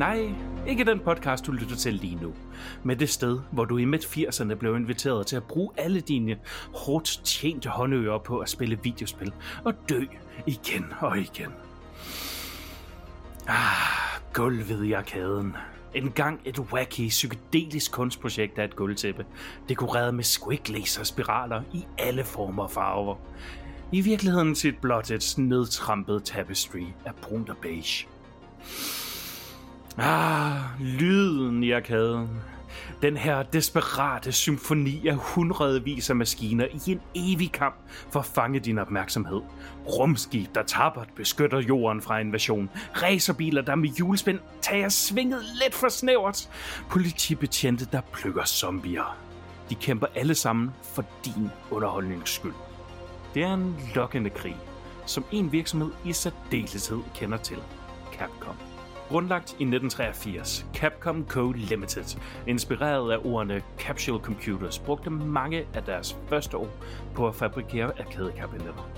Nej, ikke den podcast, du lytter til lige nu. Men det sted, hvor du i midt-80'erne blev inviteret til at bruge alle dine hårdt tjente håndører på at spille videospil og dø igen og igen. Ah, gulvet i arkaden. En gang et wacky, psykedelisk kunstprojekt af et gulvtæppe, dekoreret med squiggles og spiraler i alle former og farver. I virkeligheden sit blot et nedtrampet tapestry af brunt og beige. Ah, lyden i arkaden. Den her desperate symfoni af hundredvis af maskiner i en evig kamp for at fange din opmærksomhed. Rumskib, der tappert beskytter jorden fra invasion. Racerbiler, der med hjulspind tager svinget lidt for snævert. Politibetjente, der plukker zombier. De kæmper alle sammen for din underholdnings skyld. Det er en lokkende krig, som en virksomhed i særdeleshed kender til. Capcom. Grundlagt i 1983, Capcom Co. Limited, inspireret af ordene Capsule Computers, brugte mange af deres første år på at fabrikere arkadekabinetter.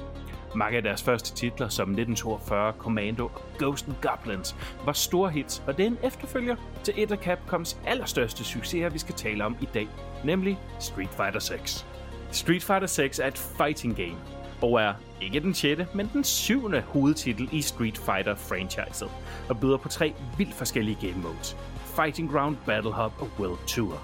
Mange af deres første titler, som 1942, Commando og Ghost and Goblins, var store hits, og det er en efterfølger til et af Capcoms allerstørste succeser, vi skal tale om i dag, nemlig Street Fighter 6. Street Fighter 6 er et fighting game, og er ikke den 6., men den syvende hovedtitel i Street Fighter-franchiset, og byder på tre vildt forskellige game modes. Fighting Ground, Battle Hub og World Tour.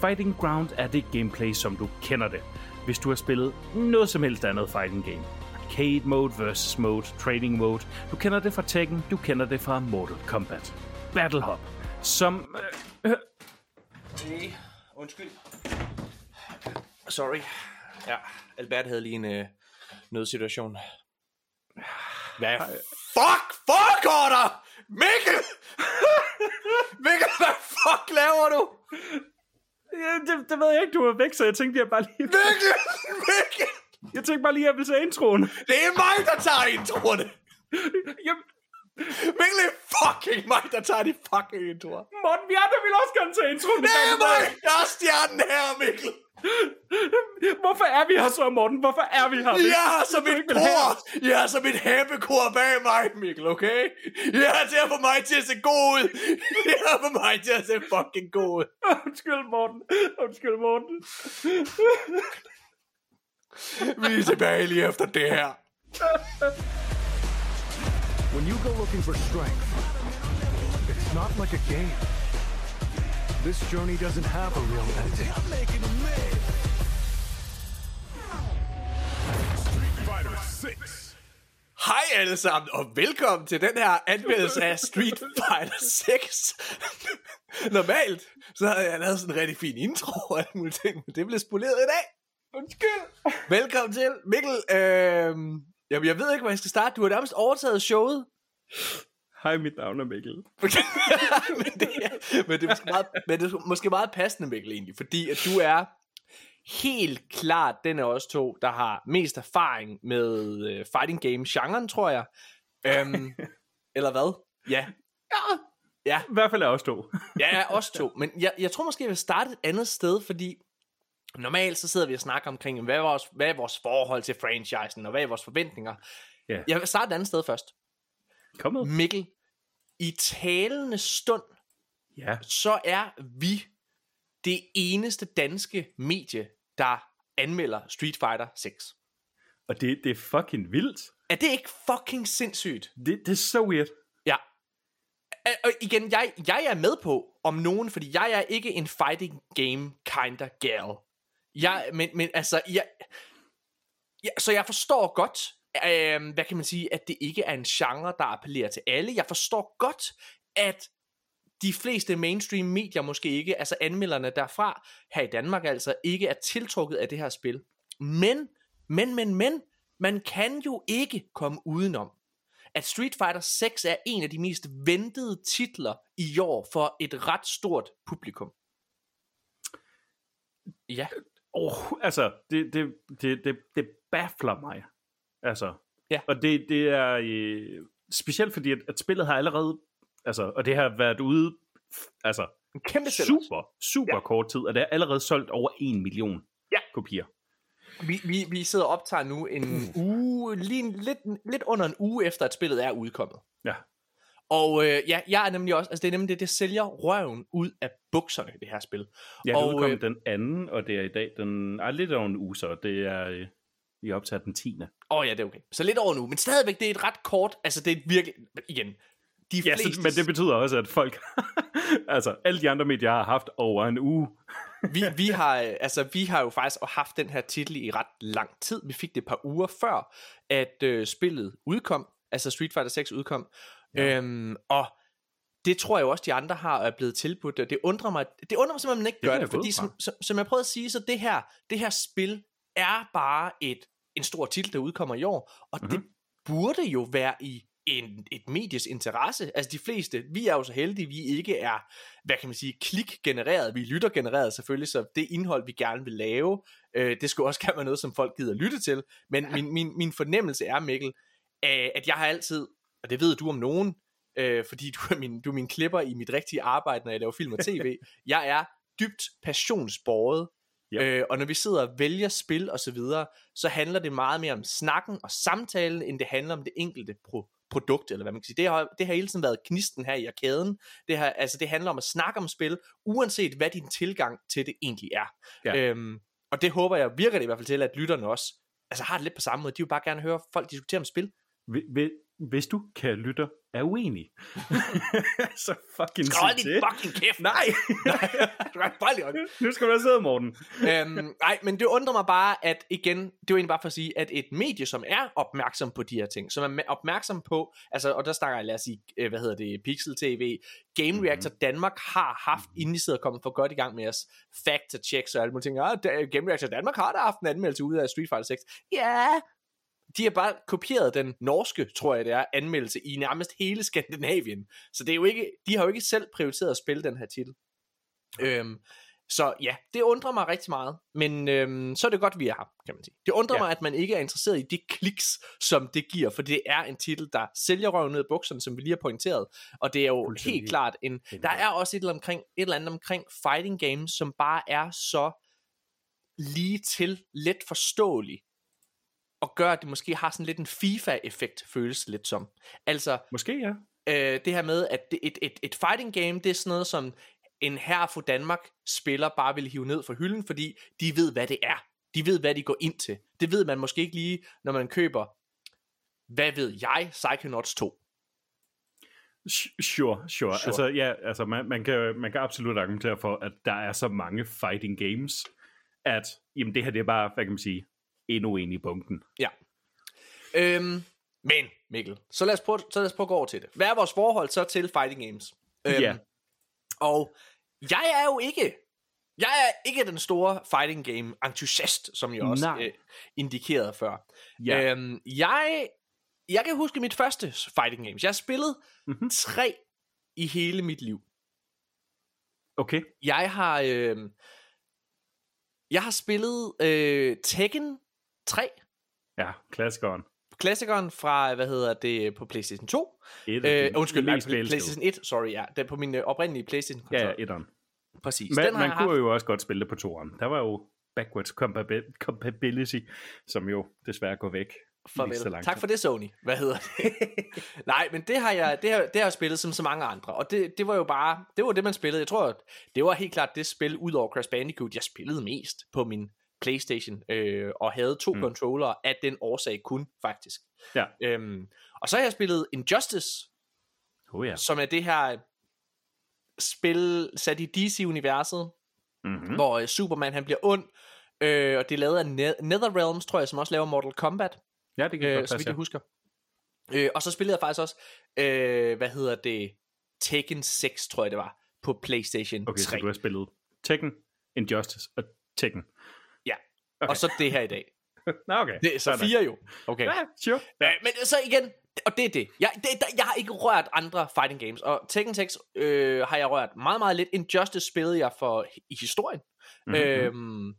Fighting Ground er det gameplay, som du kender det, hvis du har spillet noget som helst andet fighting game. Arcade mode, versus mode, trading mode. Du kender det fra Tekken, du kender det fra Mortal Kombat. Battle Hub, som... Øh, Hey, undskyld. Sorry. Ja, Albert havde lige en øh, nødsituation. Hvad? Fuck! Fuck, Order! Mikkel! Mikkel, hvad fuck laver du? ja, det, det ved jeg ikke, du var væk, så jeg tænkte, jeg bare lige... Mikkel! Mikkel! Jeg tænkte bare lige, at jeg ville se introen. Det er mig, der tager introerne! Jamen, Mikkel, er fucking mig, der tager de fucking introer. Morten, vi andre vil også gerne se introen. Det er mig! Jeg er stjernen her, Mikkel! Hvorfor er vi her så, Morten? Hvorfor er vi her? Jeg har som et kor! Jeg har som et hæppekor bag mig, Mikkel, okay? Jeg er til at få mig til at se god ud! Jeg er for mig til at se fucking god ud! Undskyld, Morten. Undskyld, Morten. Vi er tilbage lige efter det her. When you go looking for strength, it's not like a game. This journey doesn't have a real ending. Fighter 6. Hej alle sammen, og velkommen til den her anmeldelse af Street Fighter 6. Normalt, så havde jeg lavet sådan en rigtig fin intro og alle mulige ting, men det blev spoleret i dag. Undskyld. Velkommen til, Mikkel. Øh, jamen, jeg ved ikke, hvor jeg skal starte. Du har nærmest overtaget showet. Hej, mit navn er Mikkel. men, det er, men, det er måske meget, men det er måske meget passende, Mikkel, egentlig, fordi at du er helt klart den af os to, der har mest erfaring med uh, fighting game genren, tror jeg. Um, eller hvad? Ja. Ja. Ja, I hvert fald er os to. ja, os to. Men jeg, jeg tror måske, jeg vil starte et andet sted, fordi normalt så sidder vi og snakker omkring, hvad er vores, hvad er vores forhold til franchisen, og hvad er vores forventninger. Ja. Jeg vil starte et andet sted først. Kom med. Mikkel, i talende stund, Ja. så er vi det eneste danske medie, der anmelder Street Fighter 6. Og det, det er fucking vildt. Er det ikke fucking sindssygt? Det, det er så weird. Ja. Og- igen, jeg, jeg er med på om nogen, fordi jeg er ikke en fighting game kinda gal. Jeg, men, men altså, jeg, jeg, så jeg forstår godt, øh, hvad kan man sige, at det ikke er en genre, der appellerer til alle. Jeg forstår godt, at de fleste mainstream medier måske ikke, altså anmelderne derfra, her i Danmark altså, ikke er tiltrukket af det her spil. Men, men, men, men, man kan jo ikke komme udenom, at Street Fighter 6 er en af de mest ventede titler i år for et ret stort publikum. Ja, Oh, altså, det, det, det, det, det baffler mig. Altså. Ja. Og det, det er øh, specielt fordi, at, at spillet har allerede, altså, og det har været ude, altså, en kæmpe super, super Ja. kort tid, og det er allerede solgt over en million Ja. kopier. Vi, vi, vi sidder og optager nu en uge, lige lidt, lidt under en uge efter, at spillet er udkommet. Ja. Og øh, ja, jeg er nemlig også, altså det er nemlig det, det sælger røven ud af bukserne, det her spil. Ja, det Og, udkom øh, den anden, og det er i dag den... Ej, lidt over en uge, så det er... øh, Vi optager den 10. Åh oh, ja, det er okay. Så lidt over nu, men stadigvæk, det er et ret kort, altså det er virkelig, igen, de Ja, fleste, så, men det betyder også, at folk... altså, alle de andre medier har haft over en uge. vi, vi, har, øh, altså, vi har jo faktisk haft den her titel i ret lang tid. Vi fik det et par uger før, at øh, spillet udkom, altså Street Fighter 6 udkom. Ja. Øhm, og det tror jeg jo også, de andre har er blevet tilbudt, og det undrer mig, det undrer mig simpelthen, at man ikke Det gør det, fordi som, som, som jeg prøvede at sige, så det her, det her spil er bare et, en stor titel, der udkommer i år, og mm-hmm. det burde jo være i en, et medies interesse. Altså de fleste, vi er jo så heldige, vi ikke er, hvad kan man sige, klik-genereret, vi lytter genereret selvfølgelig, så det indhold, vi gerne vil lave, øh, det skulle også gerne være noget, som folk gider lytte til, men ja. min, min, min fornemmelse er, Mikkel, øh, at jeg har altid, og det ved du om nogen, øh, fordi du er, min, du er min klipper i mit rigtige arbejde, når jeg laver film og tv, jeg er dybt passionsborget, Ja. Øh, og når vi sidder og vælger spil og så videre, så handler det meget mere om snakken og samtalen, end det handler om det enkelte pro- produkt, eller hvad man kan sige. Det har, det har hele tiden været knisten her i arkaden. Det, har, altså, det handler om at snakke om spil, uanset hvad din tilgang til det egentlig er. Ja. Øhm, og det håber jeg virker det i hvert fald til, at lytterne også altså, har det lidt på samme måde. De vil bare gerne høre folk diskutere om spil. Hvi- hvi- Hvis du, kære lytter, er uenig, så fucking holde sig til. fucking kæft? Nej! kan holde nu skal du have siddet, Morten. øhm, nej, men det undrer mig bare, at igen, det var egentlig bare for at sige, at et medie, som er opmærksom på de her ting, som er opmærksom på, altså, og der snakker jeg, lad os sige, øh, hvad hedder det, Pixel TV, Game Reactor Danmark har haft, inden de sidder kommet for godt i gang med os, factor checks og alle mulige ting, ah, Game Reactor Danmark har da haft en anmeldelse ud af Street Fighter 6. Ja, de har bare kopieret den norske, tror jeg det er, anmeldelse i nærmest hele Skandinavien. Så det er jo ikke, de har jo ikke selv prioriteret at spille den her titel. Øhm, så ja, det undrer mig rigtig meget, men øhm, så er det godt, vi er her, kan man sige. Det undrer Ja. mig, at man ikke er interesseret i de kliks, som det giver, for det er en titel, der sælger røven ned i bukserne, som vi lige har pointeret, og det er jo Fuldstændig. helt klart en, der er også et eller, omkring, et eller andet omkring fighting games, som bare er så lige til, let forståelig, og gør, at det måske har sådan lidt en FIFA-effekt, føles lidt som. Altså, Måske ja. øh, det her med, at et, et, et fighting game, det er sådan noget, som en herre for Danmark spiller bare vil hive ned fra hylden, fordi de ved, hvad det er. De ved, hvad de går ind til. Det ved man måske ikke lige, når man køber, hvad ved jeg, Psychonauts 2. Sure, sure. Sure. Altså, ja, altså man, man, kan, man kan absolut argumentere for, at der er så mange fighting games, at jamen, det her det er bare, hvad kan man sige, endnu en i bunken. Ja. Øhm, men, Mikkel, så lad, os prøve, så lad os prøve at gå over til det. Hvad er vores forhold så til fighting games? Øhm, Ja. Og jeg er jo ikke, jeg er ikke den store fighting game entusiast, som jeg også Nej. øh, indikerede før. Ja. Øhm, jeg, jeg kan huske mit første fighting games. Jeg har spillet Mhm. mm-hmm. tre i hele mit liv. Okay. Jeg har, øh, jeg har spillet øh, Tekken 3, Ja, klassikeren. klassikeren fra, hvad hedder det, på PlayStation 2. Et Øh, undskyld, nej. PlayStation 1, sorry, ja. Den på min øh, oprindelige PlayStation Ja, konsol. ja, etteren. Præcis. Man, den man kunne haft. jo også godt spille det på toeren. Der var jo backwards compa- compatibility, som jo desværre går væk. så Farvel. langt. Tak for det, Sony. Hvad hedder det? Nej, men det har jeg, det har, det har jeg spillet som så mange andre. Og det, det var jo bare, det var det, man spillede. Jeg tror, det var helt klart det spil, ud over Crash Bandicoot, jeg spillede mest på min Playstation. Øh, og havde to Mm. mm. controller af den årsag kun, faktisk. Ja. Øhm, og så har jeg spillet Injustice, Oh ja. som er det her spil sat i DC-universet, Mm-hmm. mm. hvor øh, Superman han bliver ond, øh, og det er lavet af Ne- NetherRealms, tror jeg, som også laver Mortal Kombat, Ja, det kan øh, godt så vidt jeg husker. Øh, og så spillede jeg faktisk også, øh, hvad hedder det, Tekken 6, tror jeg det var, på PlayStation Okay, 3. så du har spillet Tekken, Injustice og Tekken. Ja, Okay. og så det her i dag. Nå, okay. Det så Sådan. fire jo. Okay. Ja, sure. Ja. Øh, men så igen, og det er det. Jeg, det der, jeg har ikke rørt andre fighting games, og Tekken 6 øh, har jeg rørt meget, meget lidt. Injustice spillede jeg for i historien. Mhm. Øhm,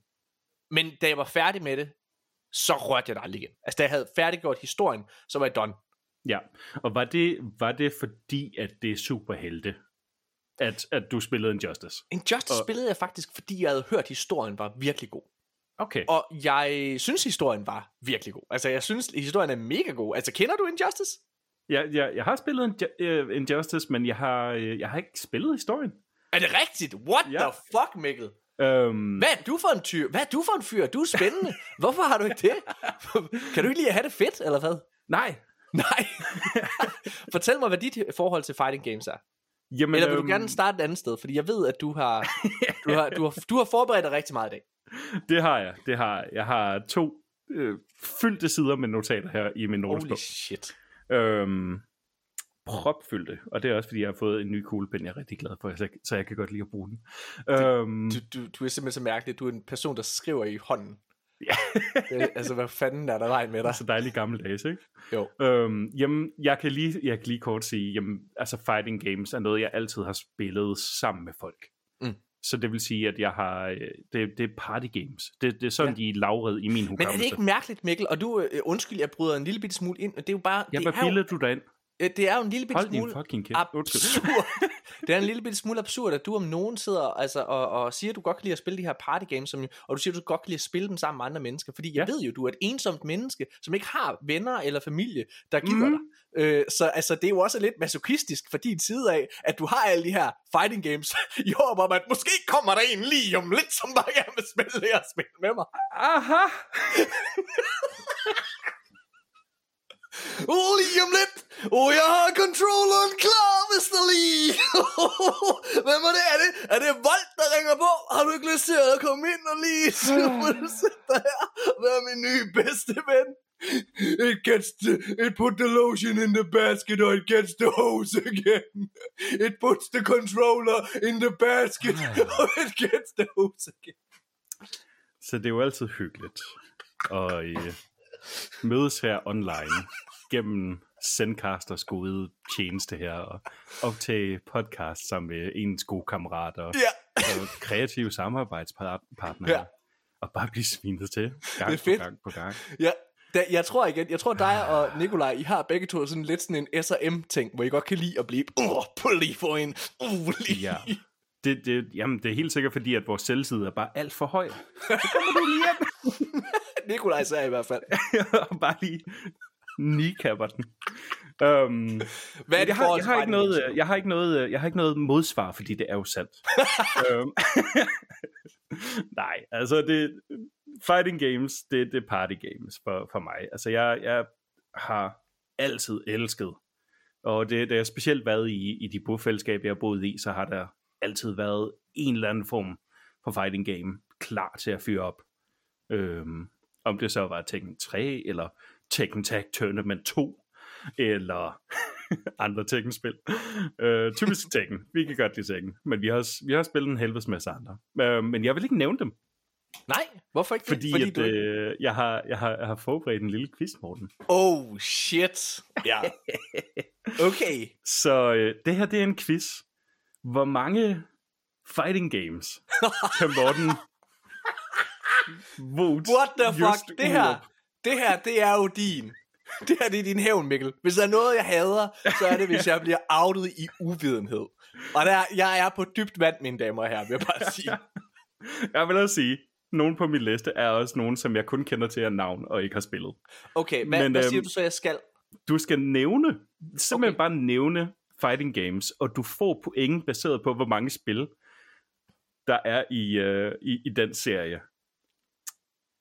men da jeg var færdig med det, så rørte jeg det aldrig igen. Altså, da jeg havde færdiggjort historien, så var jeg done. Ja, og var det, var det fordi, at det er superhelte, at, at du spillede Injustice? Injustice og... spillede jeg faktisk, fordi jeg havde hørt, at historien var virkelig god. Okay. Og jeg synes, historien var virkelig god. Altså, jeg synes, historien er mega god. Altså, kender du Injustice? Jeg, jeg, jeg har spillet en, Ju- øh, Injustice, men jeg har, øh, jeg har ikke spillet historien. Er det rigtigt? What Ja. the fuck, Mikkel? Øhm, Hvad er du for en tyr? Hvad er du for en fyr? Du er spændende. Hvorfor har du ikke det? kan du ikke lide at have det fedt, eller hvad? nej. Nej. Fortæl mig, hvad dit forhold til fighting games er. Jamen, Eller vil du øhm, gerne starte et andet sted? Fordi jeg ved, at du har, du har, du har, du har forberedt dig rigtig meget i dag. Det har jeg. Det har jeg. Jeg har to øh, fyldte sider med notater her i min Holy notesbog. shit. Øhm, propfyldte. Og det er også, fordi jeg har fået en ny kuglepen, jeg er rigtig glad for, så jeg, så jeg kan godt lide at bruge den. øhm, Du, du, du er simpelthen så mærkelig. Du er en person, der skriver i hånden. Ja. Det, altså, hvad fanden er der vejen med dig? så dejligt gammeldags, ikke? Jo. Øhm, jamen, jeg kan, lige, jeg kan lige kort sige, jamen, altså fighting games er noget, jeg altid har spillet sammen med folk. Mm. Så det vil sige, at jeg har, øh, det, det er party games. Det, det er sådan, ja. de er lavred i min hukommelse. Men er det ikke mærkeligt, Mikkel? Og du, øh, undskyld, jeg bryder en lille bitte smule ind. Det er jo bare... Ja, det, hvad er jo, du dig ind? Øh, det er jo en lille bitte Hold smule fucking kæft. Absurd. det er en lille bitte smule absurd, at du om nogen sidder altså, og, og siger, at du godt kan lide at spille de her party games, som, og du siger, at du godt kan lide at spille dem sammen med andre mennesker. Fordi jeg Ja. ved jo, du er et ensomt menneske, som ikke har venner eller familie, der gider Mhm. dig. Øh, så altså, det er jo også lidt masochistisk fra din side af, at du har alle de her fighting games i håb om, at måske kommer der en lige om lidt, som bare gerne vil spille her og spille med mig. Aha! Oh, lige om lidt. Oh, jeg har controlleren klar, Mr. Lee. Hvem er det? Er det, er det Volt, der ringer på? Har du ikke lyst til at komme ind og lige så må du sætte dig her og være min nye bedste ven? It gets the, it put the lotion in the basket or it gets the hose again. It puts the controller in the basket or it gets the hose again. Så det er jo altid hyggeligt at øh, mødes her online gennem Zencasters gode tjeneste her og optage podcast sammen med ens gode kammerater og, Ja. og kreative samarbejdspartnere. Ja. Og bare blive svinet til gang Det er fedt. på gang på gang. Ja, da, jeg tror igen, jeg tror dig og Nikolaj, I har begge to sådan lidt sådan en S&M-ting, hvor I godt kan lide at blive, åh, oh, på lige for en, uh, lige. Ja. Det, det, jamen, det er helt sikkert fordi, at vores selvside er bare alt for høj. Nikolaj sagde i hvert fald. bare lige kneecapper den. Um, Hvad er jeg, det har, forhold jeg, har ikke noget, jeg har ikke noget, jeg har ikke noget modsvar, fordi det er jo sandt. Øhm, Nej, altså det, fighting games, det, det er party games for, for mig. Altså jeg, jeg har altid elsket, og det, det har specielt været i, i de bofællesskaber, jeg har boet i, så har der altid været en eller anden form for fighting game klar til at fyre op. Øhm, om det så var Tekken 3, eller Tekken Tag Tournament 2, eller andre Tekken-spil. Øh, typisk Tekken. Vi kan godt lide Tekken, men vi har, vi har spillet en helvedes masse andre. Øh, men jeg vil ikke nævne dem, Nej, hvorfor ikke fordi, Fordi at, du øh, jeg, har, jeg, har, jeg har forberedt en lille quiz, Morten. Oh, shit. Ja. Okay. Så øh, det her, det er en quiz. Hvor mange fighting games kan Morten What the fuck? Det her? Det her, det er jo din. Det her, det er din hævn, Mikkel. Hvis der er noget, jeg hader, så er det, hvis jeg bliver outet i uvidenhed. Og der, jeg er på dybt vand, mine damer og herrer, vil jeg bare sige. Jeg vil også sige, nogen på min liste er også nogen, som jeg kun kender til af navn og ikke har spillet. Okay, hvad, Men, hvad øhm, siger du så, jeg skal? Du skal nævne, simpelthen okay. bare nævne fighting games, og du får point baseret på, hvor mange spil, der er i, øh, i, i den serie.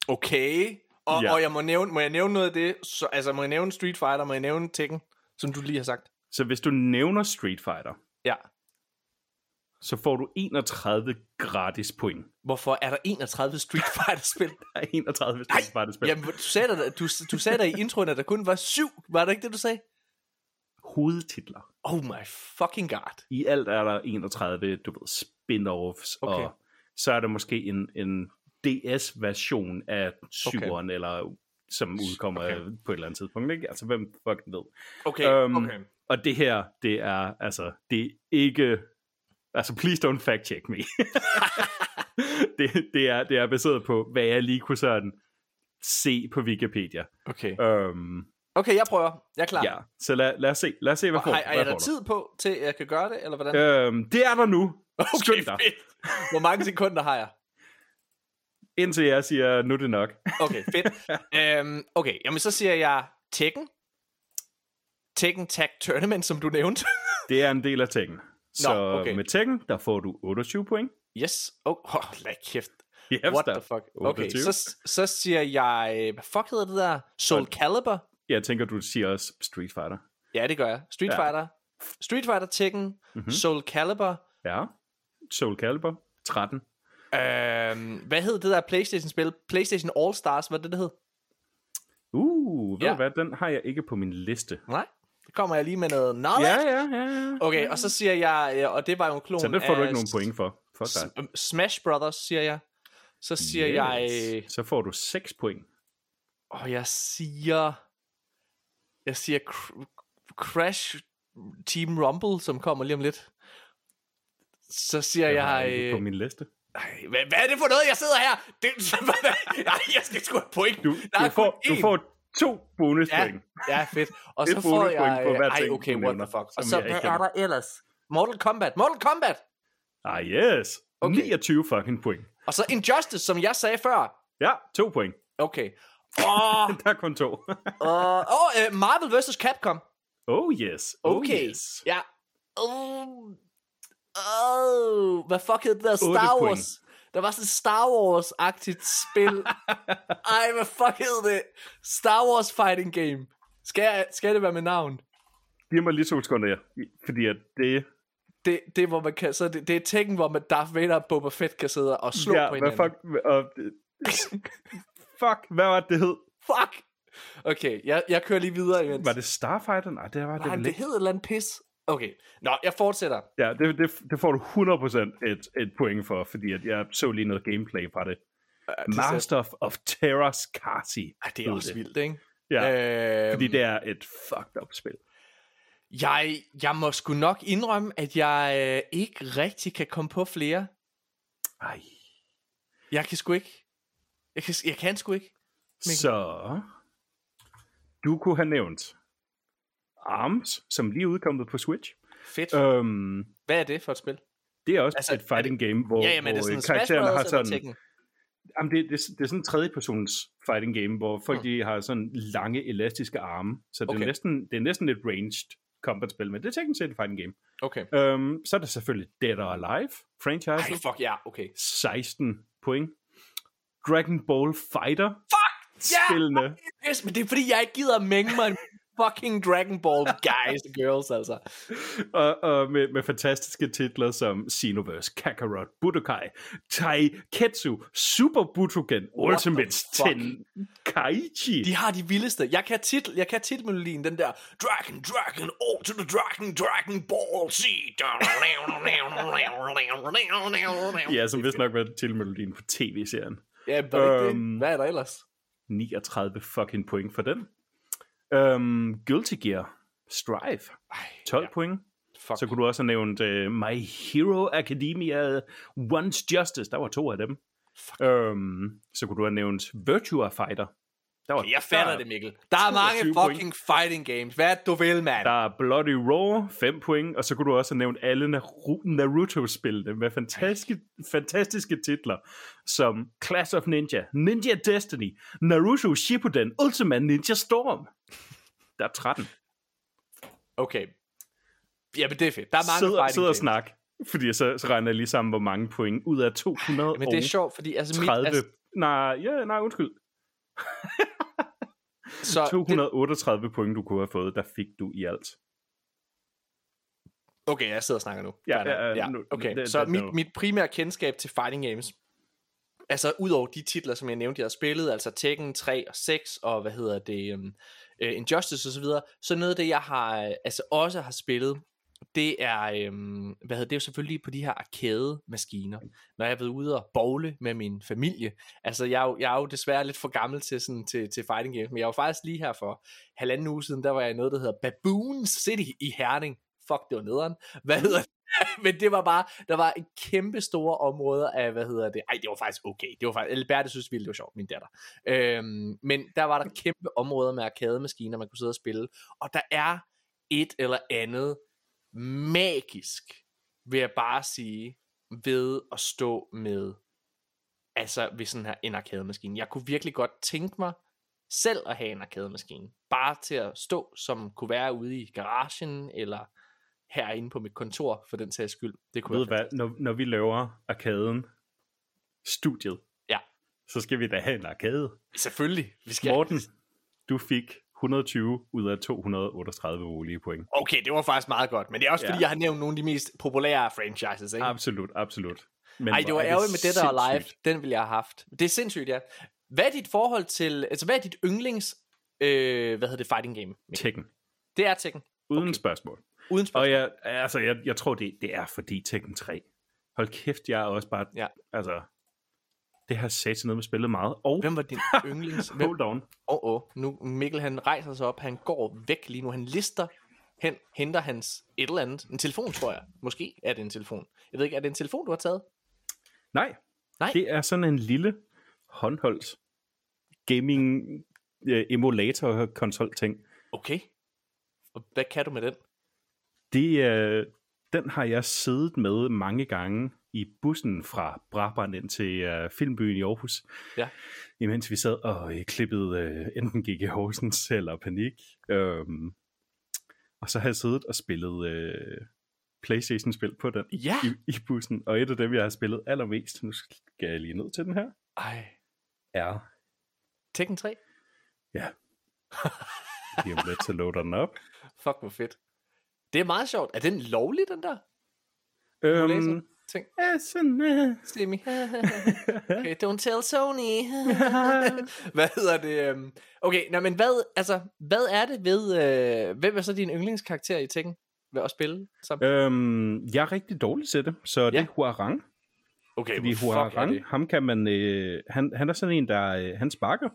Okay. Og, Ja. og jeg må, nævne, må jeg nævne noget af det? Så, altså, må jeg nævne Street Fighter? Må jeg nævne Tekken? Som du lige har sagt. Så hvis du nævner Street Fighter, Ja. så får du 31 gratis point. Hvorfor er der 31 Street Fighter-spil? Der er 31 Street Fighter spil. Jamen, du sagde, der, du, du sagde der i introen, at der kun var syv. Var det ikke det, du sagde? Hovedtitler. Oh my fucking god. I alt er der 31, du ved, spin-offs, Okay. og så er der måske en, en DS-version af syveren, okay. eller som udkommer Okay. på et eller andet tidspunkt. Ikke? Altså, hvem fucking ved. Okay, Øhm, okay. Og det her, det er, altså, det er ikke, altså, please don't fact check me. det, det, er, det er baseret på, hvad jeg lige kunne sådan se på Wikipedia. Okay. Um, Okay, jeg prøver. Jeg er klar. ja, så lad, lad os se, lad os se, hvad får, har, er der tid på, til at jeg kan gøre det, eller hvordan? Øhm, det er der nu. okay, Skynd dig. Hvor mange sekunder har jeg? Indtil jeg siger, nu er det nok. Okay, fedt. øhm, okay, jamen så siger jeg Tekken, Tekken Tag Tournament, som du nævnte. Det er en del af Tekken. Så okay. med Tekken, der får du 28 point. yes. Oh, oh lad kæft. Yes, What the fuck? Okay, 28. så, så siger jeg... Hvad fuck hedder det der? Soul Calibur? Jeg tænker, du siger også Street Fighter. Ja, det gør jeg. Street Ja. Fighter. Street Fighter Tekken. Mm-hmm. Soul Calibur. Ja. Soul Calibur. 13. Øhm, hvad hed det der Playstation-spil? Playstation All-Stars, hvad det, det hed? Uh, ved Ja. hvad? Den har jeg ikke på min liste. Nej. Så kommer jeg lige med noget knowledge. Ja, ja, ja. ja. Okay, og så siger jeg, og det var jo en klon Så det får du ikke nogen point for. Fuck dig. Smash Brothers, siger jeg. Så siger yes. jeg... Så får du 6 point. Og jeg siger... Jeg siger Cr- Crash Team Rumble, som kommer lige om lidt. Så siger Det jeg... har jeg ikke på øh, min liste. Ej, hvad, hvad er det for noget, jeg sidder her? Det, nej, jeg skal sgu have point. Du, Der du, får, du får to bonuspoint. Ja, ja, fedt. Og så får jeg... på hver Ej, ting, okay, what the fuck. Og så, hvad er der ellers? Mortal Kombat. Mortal Kombat. Ah, yes. Okay. 29 fucking point. Og så Injustice, som jeg sagde før. Ja, to point. Okay. Og, Der er kun to. og, og uh, Marvel vs. Capcom. oh yes. Oh Okay. yes. Ja. Oh. Oh. Hvad fuck hed det der Star point. Wars? Der var sådan et Star Wars-agtigt spil. Ej, hvad fuck hed det? Star Wars Fighting Game. Skal, jeg, skal det være med navn? Giv mig lige to sekunder, ja. fordi at det... Det, det, hvor man kan, så det, det er Tekken, hvor man Darth Vader og Boba Fett kan sidde og slå ja, på hvad hinanden. fuck... Og, fuck, hvad var det, det hed? Fuck! Okay, jeg, jeg kører lige videre imens. Var det Starfighter? Nej, det var det Nej, det ikke. hed et eller andet pis. Okay, nå, jeg fortsætter. Ja, det, det, det får du 100% et, et point for, fordi at jeg så lige noget gameplay fra det. det Master of, of Terrors Kasi. Ej, det er også vildt, ikke? Ja, Øhm, fordi det er et fucked up spil. Jeg, jeg må sgu nok indrømme, at jeg øh, ikke rigtig kan komme på flere. Ej. Jeg kan sgu ikke. Jeg kan, jeg kan sgu ikke. Mikkel. Så du kunne have nævnt Arms, som lige er udkommet på Switch. Fedt. Øhm, Hvad er det for et spil? det er også Altså, et fighting game, hvor, Ja, jamen, det hvor Smash karaktererne har sådan... Jamen, det, det, det er sådan en tredjepersons fighting game, hvor folk Hmm. de har sådan lange, elastiske arme. Så det, Okay. er næsten, det er næsten et ranged combat-spil, men det er teknisk set et fighting game. Okay. Øhm, så er der selvfølgelig Dead or Alive, franchise. Ej, fuck ja, okay. 16 point. Dragon Ball Fighter. Fuck! Ja! Spillene. Yes, men det er fordi, jeg ikke gider at mænge mig fucking Dragon Ball guys and girls, altså. og, og med, med fantastiske titler som Xenoverse, Kakarot, Budokai, Taiketsu, Super Butoden, Ultimate fuck? Tenkaichi. De har de vildeste. Jeg kan titel, jeg kan titelmelodien, den der Dragon, Dragon, all to the Dragon, Dragon Ball Z. Ja, som vist nok var tilmelodien på tv-serien. Ja, det? Øhm, Hvad er der ellers? 39 fucking point for den. Um, Guilty Gear Strive, Ej, 12 ja. point. fuck. Så kunne du også have nævnt uh, My Hero Academia Once Justice. Der var to af dem. Um, så kunne du have nævnt Virtua Fighter. Der var, Jeg fatter der, det, Mikkel. Der er mange 22 fucking fighting games. Hvad du vil, mand? Der er Bloody Raw, 5 point, og så kunne du også have nævnt alle Naru- Naruto-spillene med fantastiske, fantastiske titler, som Clash of Ninja, Ninja Destiny, Naruto Shippuden, Ultimate Ninja Storm. Der er 13. Okay. Ja, men det er fedt. Der er mange Sid, fighting sid og games. snak, fordi så, så regner jeg lige sammen, hvor mange point ud af 200 Men det er sjovt, fordi altså, mit, 30... altså Nej, ja, nej, undskyld. Så det, 238 point, du kunne have fået, der fik du i alt. okay, jeg sidder og snakker nu. Ja, ja, ja, ja. Okay, det- så det- mit, mit primære kendskab til fighting games, altså udover de titler, som jeg nævnte, jeg har spillet, altså Tekken 3 og 6, og hvad hedder det, um, uh, Injustice og så videre, så noget af det, jeg har, øh, altså også har spillet, det er, øhm, hvad hedder det, er jo selvfølgelig på de her arcade-maskiner, når jeg har været ude og bowle med min familie. Altså, jeg er jo, jeg er jo desværre lidt for gammel til, sådan, til, til fighting games, men jeg var faktisk lige her for halvanden uge siden, der var jeg i noget, der hedder Baboon City i Herning. Fuck, det var nederen. Hvad hedder det? Men det var bare, der var en kæmpe store områder af, hvad hedder det? Ej, det var faktisk okay. Det var faktisk, Alberte synes vildt, det var sjovt, min datter. Øhm, men der var der kæmpe områder med arcade-maskiner, man kunne sidde og spille. Og der er et eller andet magisk, vil jeg bare sige, ved at stå med, altså ved sådan her en arcade-maskine. Jeg kunne virkelig godt tænke mig, selv at have en arcade-maskine. Bare til at stå, som kunne være ude i garagen, eller herinde på mit kontor, for den sags skyld. Det kunne Ved være hvad, når, når vi laver arkaden, studiet, Ja. så skal vi da have en arkade. Selvfølgelig. Vi skal... Morten, du fik 120 ud af 238 mulige point. Okay, det var faktisk meget godt, men det er også Ja. fordi, jeg har nævnt nogle af de mest populære franchises, ikke? Absolut, absolut. Men Ej, det var er ærgerligt med or Alive. sindssygt. Den ville jeg have haft. Det er sindssygt, ja. Hvad er dit forhold til... Altså, hvad er dit yndlings... Øh, hvad hedder det? Fighting game? Mikkel? Tekken. Det er Tekken. Uden okay. spørgsmål. Uden spørgsmål. Og jeg, altså, jeg, jeg tror, det, det er fordi Tekken 3. Hold kæft, jeg er også bare... Ja. Altså, det har sat noget med spillet meget. Og, Hvem var din yndlings... Hvem? hold on. Åh, oh, oh. nu Mikkel han rejser sig op, han går væk lige nu, han lister hen, henter hans et eller andet, en telefon tror jeg, måske er det en telefon. Jeg ved ikke, er det en telefon, du har taget? Nej, Nej. det er sådan en lille håndholdt gaming øh, emulator konsol ting. Okay. Og hvad kan du med den? Det, øh, den har jeg siddet med mange gange i bussen fra Brabrand ind til øh, Filmbyen i Aarhus. Ja. Imens vi sad og øh, klippede øh, enten G.G. Horsens eller Panik. Øhm, og så har jeg siddet og spillet øh, Playstation-spil på den Ja. i, i bussen. Og et af dem, jeg har spillet allermest, nu skal jeg lige ned til den her, Ej. er Tekken 3? Ja. Lige om lidt, så loader den op. Fuck, hvor fedt. Det er meget sjovt. Er den lovlig, den der? Øhm, Ting. ja, sådan, øh, Semi. okay, don't tell Sony. hvad hedder det? øhm? Okay, nå, men hvad, altså, hvad er det ved... Øh, hvem er så din yndlingskarakter i Tekken? Ved at spille? Som? øhm, jeg er rigtig dårlig til det, så det Ja. er Huarang. Okay, Fordi Huarang, det? ham kan man, øh, han, han er sådan en, der øh, han sparker.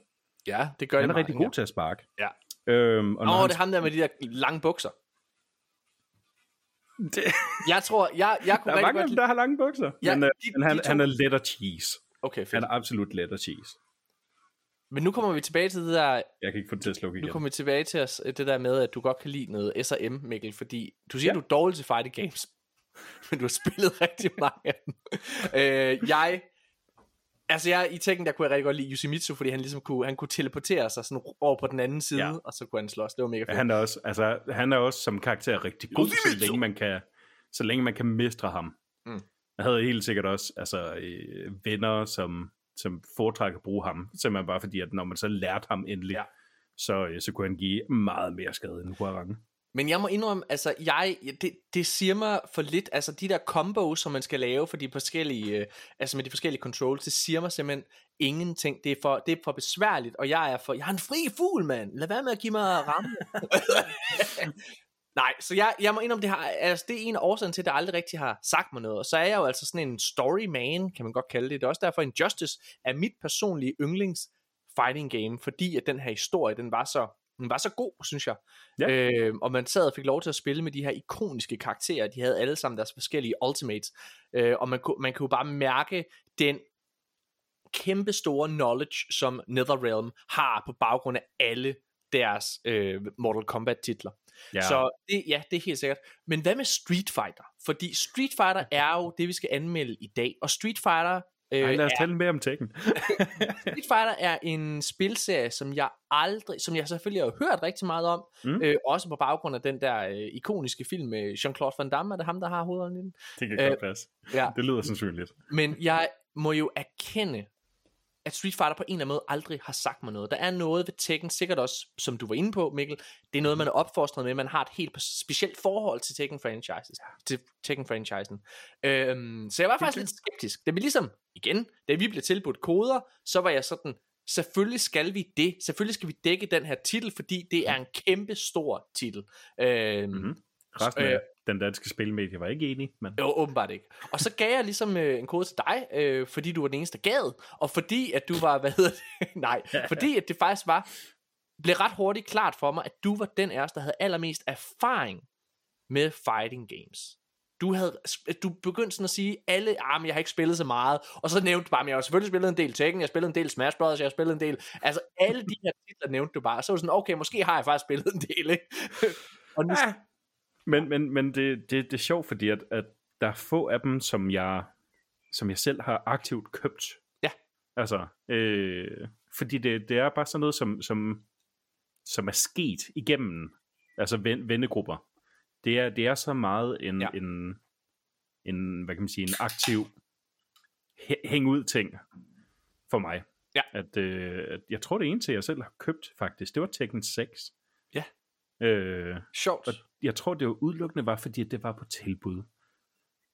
Ja, det gør Han er det rigtig god til at sparke. Ja. Øhm, og oh, han, det er ham der med de der lange bukser. Det, Jeg tror, jeg, jeg der kunne er rigtig mange af godt dem, der har lange bukser. Ja, men, øh, de- men han, de to- han er letter cheese. Okay, fedt. Han er absolut letter cheese. Men nu kommer vi tilbage til det der... Jeg kan ikke få det til at slukke Nu igen. kommer vi tilbage til os, det der med, at du godt kan lide noget S&M, Mikkel, fordi du siger, ja. du er dårlig til fighting games, men du har spillet rigtig mange af dem. øh, jeg, altså jeg, i Tekken, der kunne jeg rigtig godt lide Yoshimitsu, fordi han ligesom kunne, han kunne teleportere sig sådan over på den anden side, Ja. og så kunne han slås. Det var mega fedt. Ja, han er også, altså, han er også som karakter rigtig god, så længe man kan, så længe man kan mestre ham. Mm. Jeg havde helt sikkert også altså, øh, venner, som, som foretrækker at bruge ham, simpelthen bare fordi, at når man så lærte ham endelig, ja. Ja. så, øh, så kunne han give meget mere skade end Huarang. Men jeg må indrømme, altså jeg, det, det siger mig for lidt, altså de der combos, som man skal lave for de forskellige, øh, altså med de forskellige controls, det siger mig simpelthen ingenting. Det er for, det er for besværligt, og jeg er for, jeg er en fri fugl, mand. Lad være med at give mig ramme. Nej, så jeg, jeg må indrømme, det, har, altså, det er en af årsagen til, at det aldrig rigtig har sagt mig noget. Og så er jeg jo altså sådan en story man, kan man godt kalde det. Det er også derfor, Injustice er mit personlige yndlings fighting game, fordi at den her historie, den var så, den var så god, synes jeg. Ja. Øh, og man sad og fik lov til at spille med de her ikoniske karakterer. De havde alle sammen deres forskellige ultimates. Øh, og man kunne, man kunne jo bare mærke den kæmpe store knowledge, som NetherRealm har på baggrund af alle deres øh, Mortal Kombat titler. Ja. Så det, ja, det er helt sikkert. Men hvad med Street Fighter? Fordi Street Fighter er jo det, vi skal anmelde i dag. Og Street Fighter, øh, Ej, lad os er, tale mere om Tekken. Street Fighter er en spilserie, som jeg aldrig, som jeg selvfølgelig har hørt rigtig meget om. Mm. Øh, også på baggrund af den der øh, ikoniske film med Jean-Claude Van Damme. Er det ham, der har hovedrollen i den? Det kan Øh, godt passe. Ja. Det lyder sandsynligt. Men jeg må jo erkende, at Street Fighter på en eller anden måde aldrig har sagt mig noget. Der er noget ved Tekken, sikkert også, som du var inde på, Mikkel, det er noget, man er opfostret med. Man har et helt specielt forhold til Tekken franchises, til Tekken franchisen. Øhm, så jeg var faktisk lidt skeptisk. Det vi ligesom, igen, da vi blev tilbudt koder, så var jeg sådan, selvfølgelig skal vi det. Selvfølgelig skal vi dække den her titel, fordi det er en kæmpe stor titel. Øhm, Mhm. Resten af Øh, den danske spilmedie var ikke enig, men jo, åbenbart ikke. Og så gav jeg ligesom øh, en kode til dig, øh, fordi du var den eneste, der gad, og fordi at du var, hvad hedder det, nej, fordi at det faktisk var, blev ret hurtigt klart for mig, at du var den af os, der havde allermest erfaring med fighting games. Du havde, du begyndte sådan at sige, alle, ah, men jeg har ikke spillet så meget, og så nævnte du bare, men jeg har selvfølgelig spillet en del Tekken, jeg har spillet en del Smash Brothers, jeg har spillet en del, altså alle de her titler nævnte du bare, så var sådan, okay, måske har jeg faktisk spillet en del, ikke? og nu, Ja. Men, men, men det, det, det er sjovt, fordi at, at der er få af dem, som jeg, som jeg selv har aktivt købt. Ja. Altså, øh, fordi det, det er bare sådan noget, som, som, som er sket igennem, altså ven, vennegrupper. Det er, det er så meget en, Ja. en, en, hvad kan man sige, en aktiv hæ- hæng ud ting for mig. Ja. At, øh, at jeg tror det eneste, jeg selv har købt faktisk, det var Tekken 6. Ja. Øh, Sjovt. og jeg tror, det var udelukkende var, fordi det var på tilbud.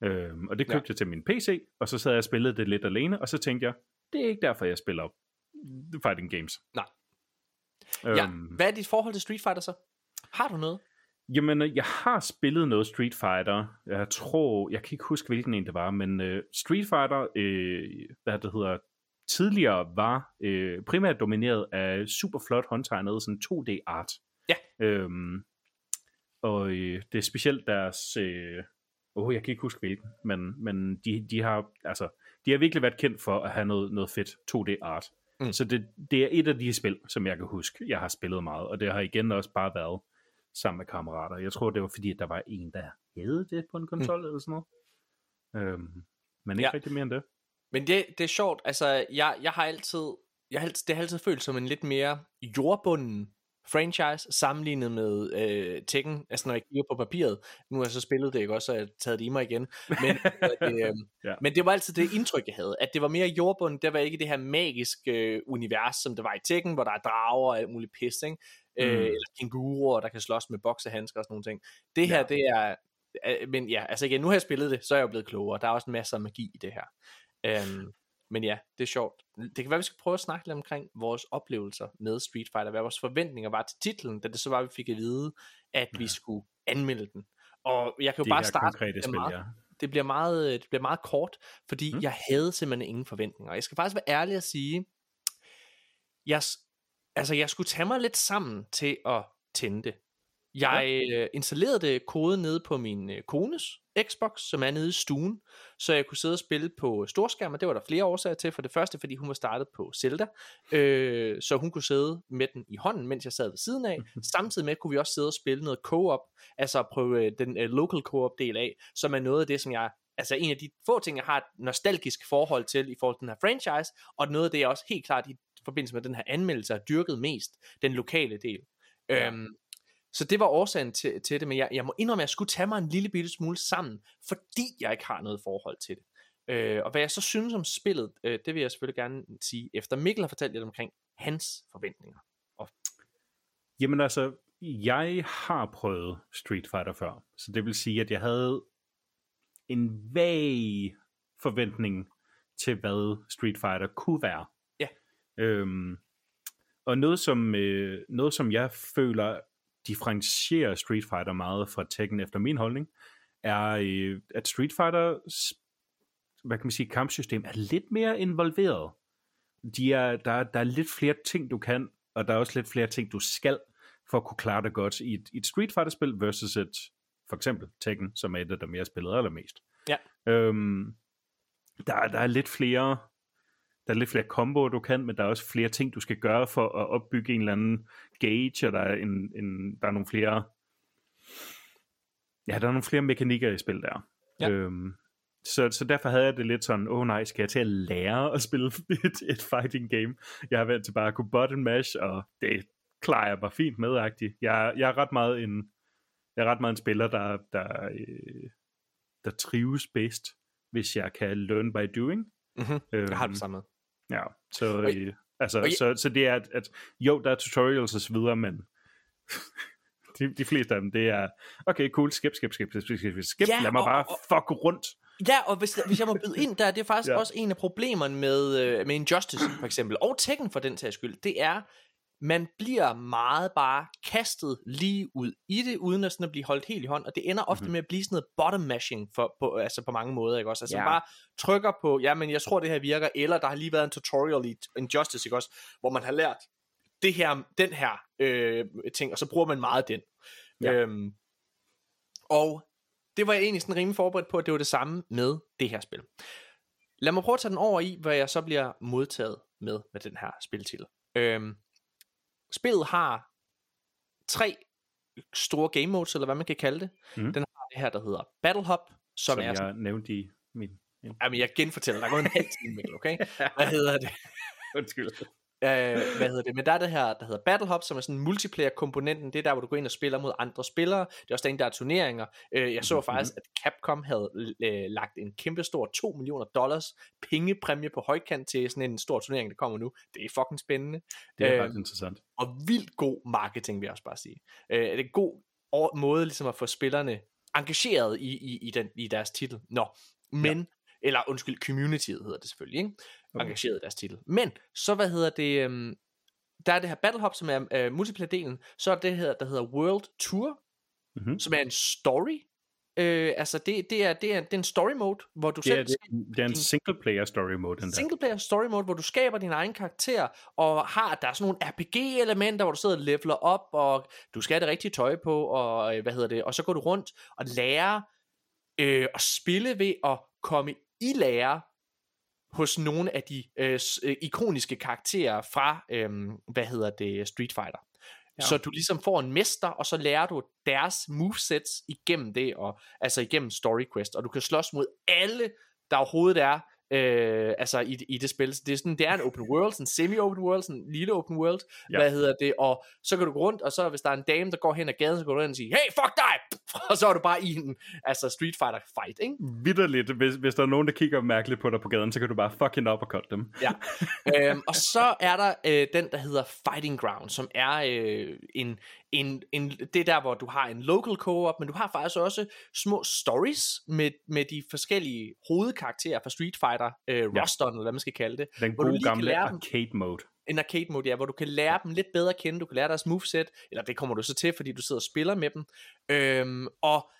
Øhm, og det Ja. købte jeg til min PC, og så sad jeg og spillede det lidt alene, og så tænkte jeg, det er ikke derfor, jeg spiller fighting games. Nej. Øhm, Ja. Hvad er dit forhold til Street Fighter så? Har du noget? Jamen, øh, jeg har spillet noget Street Fighter. Jeg tror, jeg kan ikke huske, hvilken en det var, men uh, Street Fighter, øh, hvad det hedder, tidligere var øh, primært domineret af super flot håndtegnet sådan 2D-art. Ja. Øhm, og øh, det er specielt deres... Øh, oh, jeg kan ikke huske hvilken, men, men de, de har altså de har virkelig været kendt for at have noget, noget fedt 2D-art. Mm. Mm. Så det, det er et af de spil, som jeg kan huske, jeg har spillet meget, og det har igen også bare været sammen med kammerater. Jeg tror, det var fordi, at der var en, der havde det på en konsol mm. eller sådan noget. Øhm, men ikke Ja. ja. rigtig mere end det. Men det, det er sjovt, altså jeg, jeg har altid, jeg har altid, det har altid følt som en lidt mere jordbunden franchise sammenlignet med øh, Tekken, altså når jeg kigger på papiret, nu har jeg så spillet det, ikke også, og jeg har taget det i mig igen, men, det, øh, Ja. men det var altid det indtryk, jeg havde, at det var mere jordbunden, der var ikke det her magiske øh, univers, som det var i Tekken, hvor der er drager og alt muligt pis, ikke? Øh, Mm. eller kænguruer, der kan slås med boksehandsker og sådan nogle ting. Det her, Ja. det er, øh, men ja, altså igen, nu har jeg spillet det, så er jeg jo blevet klogere, der er også masser af magi i det her. Øhm, men ja, det er sjovt. Det kan være, vi skal prøve at snakke lidt omkring vores oplevelser med Street Fighter, hvad vores forventninger var til titlen, da det så var, vi fik at vide, at vi skulle anmelde den. Og jeg kan jo De bare starte konkrete med spil, meget, ja. det bliver meget, øh, det bliver meget kort, fordi mm. Jeg havde simpelthen ingen forventninger. Jeg skal faktisk være ærlig at sige, jeg, altså jeg skulle tage mig lidt sammen til at tænde det. Jeg øh, installerede koden nede på min øh, kones Xbox, som er nede i stuen, så jeg kunne sidde og spille på storskærm, og det var der flere årsager til. For det første, fordi hun var startet på Zelda, øh, så hun kunne sidde med den i hånden, mens jeg sad ved siden af. Samtidig med kunne vi også sidde og spille noget co-op, altså prøve øh, den øh, local co-op del af, som er noget af det, som jeg altså en af de få ting, jeg har et nostalgisk forhold til i forhold til den her franchise, og noget af det, jeg også helt klart i forbindelse med den her anmeldelse har dyrket mest, den lokale del. Ja. Øhm, så det var årsagen til, til det, men jeg, jeg må indrømme, at jeg skulle tage mig en lille bitte smule sammen, fordi jeg ikke har noget forhold til det. Øh, og hvad jeg så synes om spillet, øh, det vil jeg selvfølgelig gerne sige, efter Mikkel har fortalt lidt omkring hans forventninger. Jamen altså, jeg har prøvet Street Fighter før, så det vil sige, at jeg havde en vag forventning til, hvad Street Fighter kunne være. Ja. Øhm, og noget som, øh, noget, som jeg føler differentierer Street Fighter meget fra Tekken efter min holdning, er, øh, at Street Fighter, hvad kan man sige, kampsystem er lidt mere involveret. De er, der, der er lidt flere ting, du kan, og der er også lidt flere ting, du skal, for at kunne klare dig godt i et, i et Street Fighter-spil versus et, for eksempel Tekken, som er et af dem, jeg har spillet allermest. Ja. Øhm, der, er- der er lidt flere der er lidt flere comboer, du kan, men der er også flere ting, du skal gøre for at opbygge en eller anden gauge, og der er, en, en, der er nogle flere ja, der er nogle flere mekanikker i spil der. Ja. Øhm, så, så derfor havde jeg det lidt sådan, åh oh, nej, skal jeg til at lære at spille et, et fighting game? Jeg har vant til bare at kunne button mash, og det klarer jeg bare fint med -agtigt. Jeg, jeg er ret meget en, jeg er ret meget en spiller, der, der, øh, der trives bedst, hvis jeg kan learn by doing. Mm-hmm. Øhm, Jeg har det samme. Ja, så, Og- øh, altså, og- så, så det er, at, at jo, der er tutorials og så videre, men de, de fleste af dem, det er, okay, cool, skip, skip, skip, skip, skip, skip. Ja, lad mig og- bare og- fuck rundt. Ja, og hvis, hvis jeg må byde ind der, det er faktisk. Ja. også en af problemerne med, øh, med Injustice for eksempel, og Tekken for den sags skyld, det er, man bliver meget bare kastet lige ud i det, uden at, sådan at blive holdt helt i hånd, og det ender ofte Mhm. med at blive sådan noget bottom mashing for, på, altså på mange måder, ikke også? Altså ja. bare trykker på, ja, men jeg tror det her virker, eller der har lige været en tutorial i Injustice, ikke også? Hvor man har lært det her, den her øh, ting, og så bruger man meget den. Ja. Øhm, og det var jeg egentlig sådan rimelig forberedt på, at det var det samme med det her spil. Lad mig prøve at tage den over i, hvad jeg så bliver modtaget med med den her spiltitel. Øhm, spillet har tre store game modes, eller hvad man kan kalde det. Mm. Den har det her, der hedder Battle Hop, som, Som, som er jeg sådan, nævnte i min... min Jamen, jeg genfortæller, der er gået en halv time, okay? Hvad hedder det? undskyld. Øh, hvad hedder det? Men der er det her, der hedder Battle Hub, som er sådan multiplayer-komponenten. Det er der, hvor du går ind og spiller mod andre spillere. Det er også derinde, der er turneringer. Øh, jeg så Mhm. faktisk, at Capcom havde øh, lagt en kæmpe stor 2 millioner dollars pengepræmie på højkant til sådan en stor turnering, der kommer nu. Det er fucking spændende. Det er Øh, ret interessant. og vildt god marketing, vil jeg også bare sige. Øh, det er en god måde ligesom at få spillerne engageret i, i, i, den, i deres titel. Nå, men, ja. eller undskyld, communityet hedder det selvfølgelig, ikke? Okay. Engageret i deres titel. Men, så hvad hedder det, øhm, der er det her Battle Hub, som er øh, multiplayer-delen, så er det her, der hedder World Tour, Mhm. som er en story. Øh, altså, det, det, er, det, er, det er en story mode, hvor du Det er, selv det, det er en single player story mode, den der. single player story mode, hvor du skaber din egen karakter, og har, der er sådan nogle RPG-elementer, hvor du sidder og leveler op, og du skal have det rigtige tøj på, og øh, hvad hedder det, og så går du rundt og lærer øh, at spille ved at komme i lære hos nogle af de øh, øh, ikoniske karakterer fra, øh, hvad hedder det, Street Fighter. Ja. Så du ligesom får en mester, og så lærer du deres movesets igennem det, og altså igennem story quest, og du kan slås mod alle, der overhovedet er, øh, altså i, i det spil. Det er sådan, det er en open world, sådan en semi-open world, sådan en lille open world, ja. hvad hedder det, og så kan du gå rundt, og så hvis der er en dame, der går hen ad gaden, så går du hen og siger, hey, fuck dig! Og så er du bare i en, altså Street Fighter fight, ikke? Vitterligt, hvis, hvis der er nogen, der kigger mærkeligt på dig på gaden, så kan du bare fucking op og cut dem. Ja. øhm, og så er der øh, den, der hedder Fighting Ground, som er øh, en, en, en, det er der, hvor du har en local co-op, men du har faktisk også små stories med, med de forskellige hovedkarakterer fra Street Fighter, øh, Ja. rosteren, eller hvad man skal kalde det. Den Hvor du gode lige kan gamle dem. arcade mode. En arcade mode, ja, hvor du kan lære dem lidt bedre at kende, du kan lære deres moveset, eller det kommer du så til, fordi du sidder og spiller med dem. Øhm, og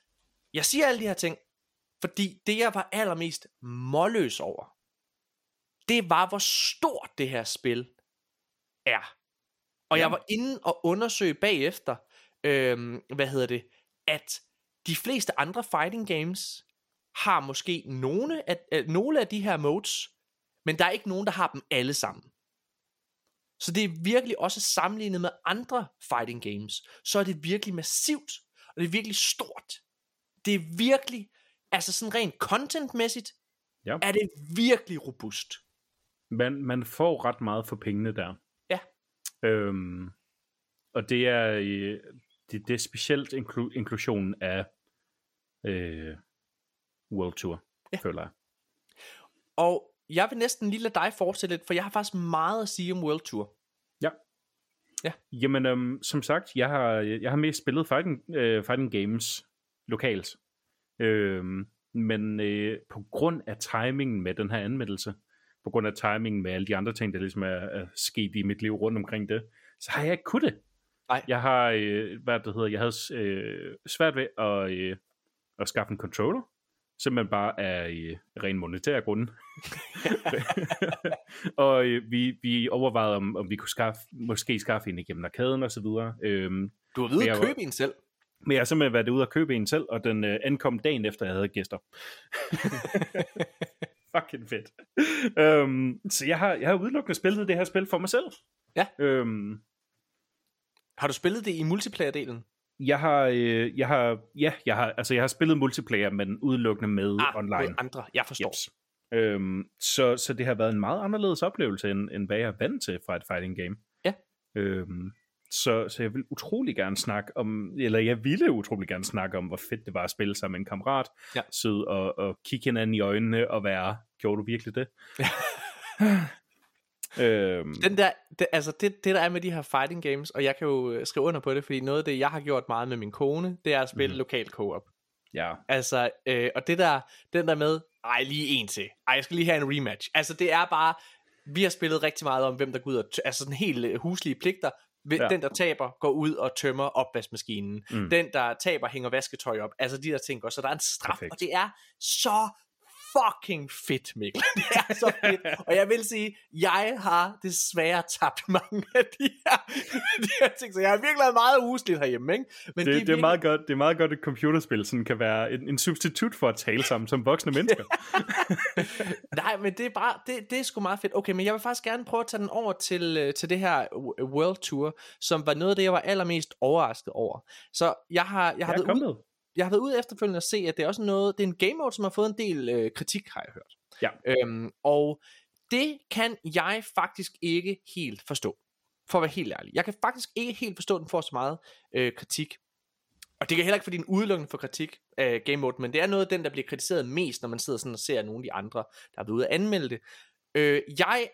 jeg siger alle de her ting, fordi det jeg var allermest målløs over, det var hvor stort det her spil er. Og Ja. jeg var inde og undersøge bagefter, øhm, hvad hedder det, at de fleste andre fighting games har måske nogle af, øh, nogle af de her modes, men der er ikke nogen, der har dem alle sammen. Så det er virkelig også sammenlignet med andre fighting games, så er det virkelig massivt, og det er virkelig stort. Det er virkelig, altså sådan rent contentmæssigt, Ja. er det virkelig robust. Man, man får ret meget for pengene der. Ja. Øhm, og det er, øh, det, det er specielt inklu- inklusionen af øh, World Tour, Ja. føler jeg. Og jeg vil næsten lige lade dig fortsætte lidt, for jeg har faktisk meget at sige om World Tour. Jamen, øhm, som sagt, jeg har, jeg har mest spillet fighting, øh, fighting games lokalt. Øhm, men øh, på grund af timingen med den her anmeldelse, på grund af timingen med alle de andre ting, der ligesom er, er sket i mit liv rundt omkring det, så har jeg ikke kunnet det. Nej. Jeg har, øh, hvad det hedder, jeg havde øh, svært ved at, øh, at skaffe en controller, simpelthen bare af øh, ren monetære grunde. og øh, vi, vi overvejede, om, om vi kunne skaffe, måske skaffe en igennem arkaden og så videre. Øhm, Du har ved at var- købe en selv. men jeg har simpelthen været ude og købe en selv, og den øh, ankom dagen efter, jeg havde gæster. Fucking fedt. Øhm, så jeg har, jeg har udelukkende spillet det her spil for mig selv. Ja. Øhm, Har du spillet det i multiplayer-delen? jeg har, øh, jeg har, ja, jeg har, altså jeg har spillet multiplayer, men udelukkende med Ah, online. med andre. Jeg forstår. Jeps. Øhm, så, så det har været en meget anderledes oplevelse, end, end hvad jeg er vant til fra et fighting game. Ja. Øhm, så, så jeg vil utrolig gerne snakke om, eller jeg ville utrolig gerne snakke om, hvor fedt det var at spille sammen med en kammerat. Ja. Sidde og, og kigge hinanden i øjnene og være, gjorde du virkelig det? øhm, Den der, det, altså det, det der er med de her fighting games, og jeg kan jo øh, skrive under på det, fordi noget af det, jeg har gjort meget med min kone, det er at spille mm. lokal co-op. ja, Altså, øh, og det der, den der med, ej, lige en til. Ej, jeg skal lige have en rematch. Altså, det er bare, vi har spillet rigtig meget om, hvem der går ud og, t- altså sådan helt øh, huslige pligter. Ja. Den, der taber, går ud og tømmer opvaskemaskinen. Mm. Den, der taber, hænger vasketøj op. Altså, de der ting også. Så der er en straf, Perfekt. og det er så fucking fedt, Mikkel. Det er så fedt. og jeg vil sige, jeg har desværre tabt mange af de her, de her ting, så jeg har virkelig været meget usligt herhjemme, ikke? Men det, det, er virkelig- meget godt, det er meget godt, at computerspil sådan kan være en, en substitut for at tale sammen som voksne mennesker. Nej, men det er bare, det, det er sgu meget fedt. Okay, men jeg vil faktisk gerne prøve at tage den over til, øh, til det her World Tour, som var noget af det, jeg var allermest overrasket over. Så jeg har, jeg har, Jeg er været, ud, kommet. Jeg har været ude efterfølgende at se, at det er også noget, det er en game mode, som har fået en del øh, kritik, har jeg hørt. Ja. Øhm, og det kan jeg faktisk ikke helt forstå. For at være helt ærlig. Jeg kan faktisk ikke helt forstå, at den får så meget øh, kritik. Og det er heller ikke, fordi den udelukkende for kritik af Game Mode, men det er noget af den, der bliver kritiseret mest, når man sidder sådan og ser nogle af de andre, der er blevet ude at anmelde det. Øh, jeg,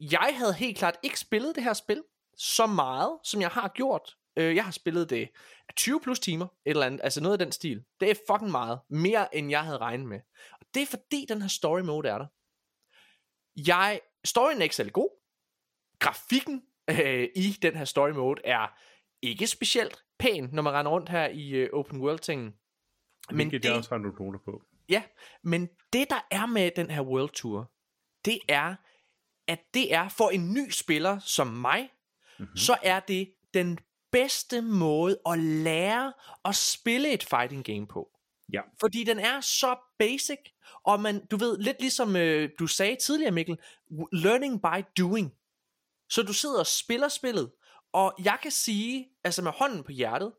jeg havde helt klart ikke spillet det her spil så meget, som jeg har gjort. Øh, jeg har spillet det 20 plus timer, et eller andet, altså noget af den stil. Det er fucking meget. Mere end jeg havde regnet med. Og det er fordi, den her story mode er der. Jeg, storyen er ikke særlig god. Grafikken øh, i den her story mode er ikke specielt pæn, når man render rundt her i øh, open world tingen. Men det, jeg også har nogle noter på. Ja, men det der er med den her world tour, det er, at det er for en ny spiller som mig, mm-hmm. så er det den bedste måde at lære at spille et fighting game på. Ja. Fordi den er så basic, og man, du ved, lidt ligesom øh, du sagde tidligere, Mikkel, learning by doing. Så du sidder og spiller spillet, og jeg kan sige, altså med hånden på hjertet,